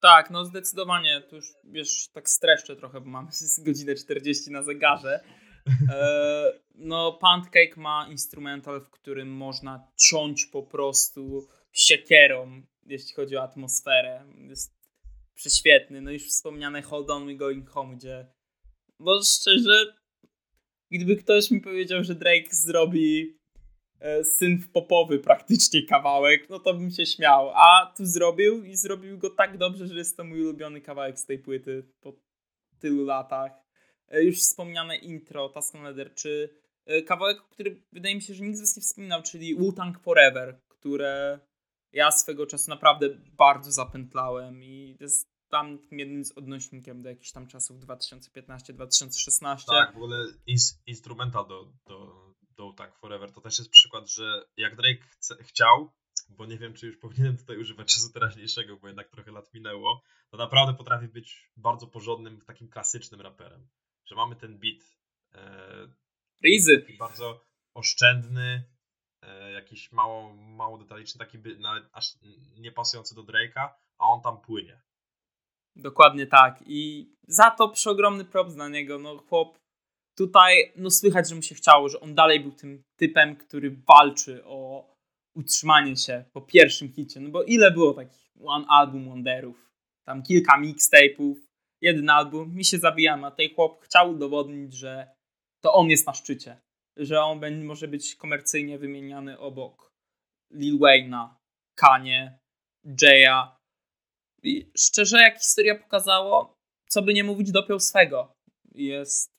Tak, no zdecydowanie. To już wiesz, tak streszczę trochę, bo mamy godzinę 40 na zegarze. E, no, Pancake ma instrumental, w którym można ciąć po prostu siekierą, jeśli chodzi o atmosferę. Jest prześwietny. No już wspomniane Hold On We Going Home, gdzie bo szczerze, gdyby ktoś mi powiedział, że Drake zrobi e, synth popowy praktycznie kawałek, no to bym się śmiał. A tu zrobił i zrobił go tak dobrze, że jest to mój ulubiony kawałek z tej płyty po tylu latach. E, Już wspomniane intro Tuscan Leather, czy e, kawałek, który wydaje mi się, że nikt z was nie wspominał, czyli Wu-Tang Forever, które ja swego czasu naprawdę bardzo zapętlałem i jest tam jednym z odnośnikiem do jakichś tam czasów 2015-2016. Tak, w ogóle ins- instrumental do, do, do tak Forever to też jest przykład, że jak Drake chce, chciał, bo nie wiem, czy już powinienem tutaj używać czasu teraźniejszego, bo jednak trochę lat minęło, to naprawdę potrafi być bardzo porządnym, takim klasycznym raperem. Że mamy ten beat e, Rizy. bardzo oszczędny, jakiś mało, mało detaliczny, taki by, nawet aż nie pasujący do Drake'a, a on tam płynie. Dokładnie tak. I za to przeogromny prop dla niego. No chłop tutaj, no słychać, że mu się chciało, że on dalej był tym typem, który walczy o utrzymanie się po pierwszym hicie. No bo ile było takich one album wonderów? Tam kilka mixtape'ów, jeden album, mi się zabijamy, a tej chłop chciał udowodnić, że to on jest na szczycie. Że on będzie, może być komercyjnie wymieniany obok Lil Wayne'a, Kanye, Jaya, i szczerze, jak historia pokazało, co by nie mówić, dopiął swego. Jest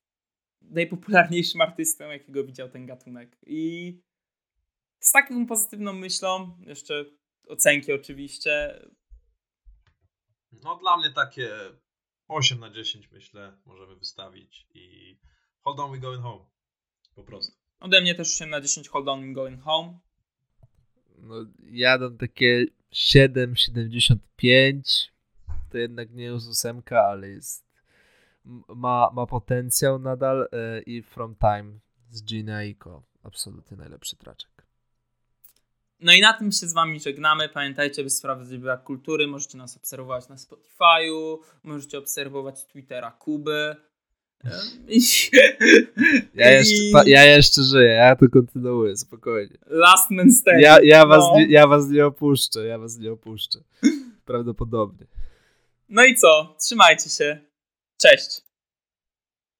najpopularniejszym artystą, jakiego widział ten gatunek. I z taką pozytywną myślą, jeszcze ocenki oczywiście, No dla mnie takie 8 na 10 myślę możemy wystawić i hold on we going home. Po prostu. ode mnie też 8 na 10 Hold On Going Home. No, ja dam takie 7,75. To jednak nie jest ósemka, ale jest. Ma, ma potencjał nadal e, i From Time z Gina Iko. Absolutnie najlepszy traczek. No i na tym się z wami żegnamy. Pamiętajcie, by sprawdzać brak kultury. Możecie nas obserwować na Spotify'u, możecie obserwować Twittera Kuby. Ja jeszcze, ja jeszcze żyję, ja to kontynuuję, spokojnie. Last man standing. Ja, ja, was, no. nie, ja was nie opuszczę, ja was nie opuszczę. Prawdopodobnie. no i co? Trzymajcie się. Cześć.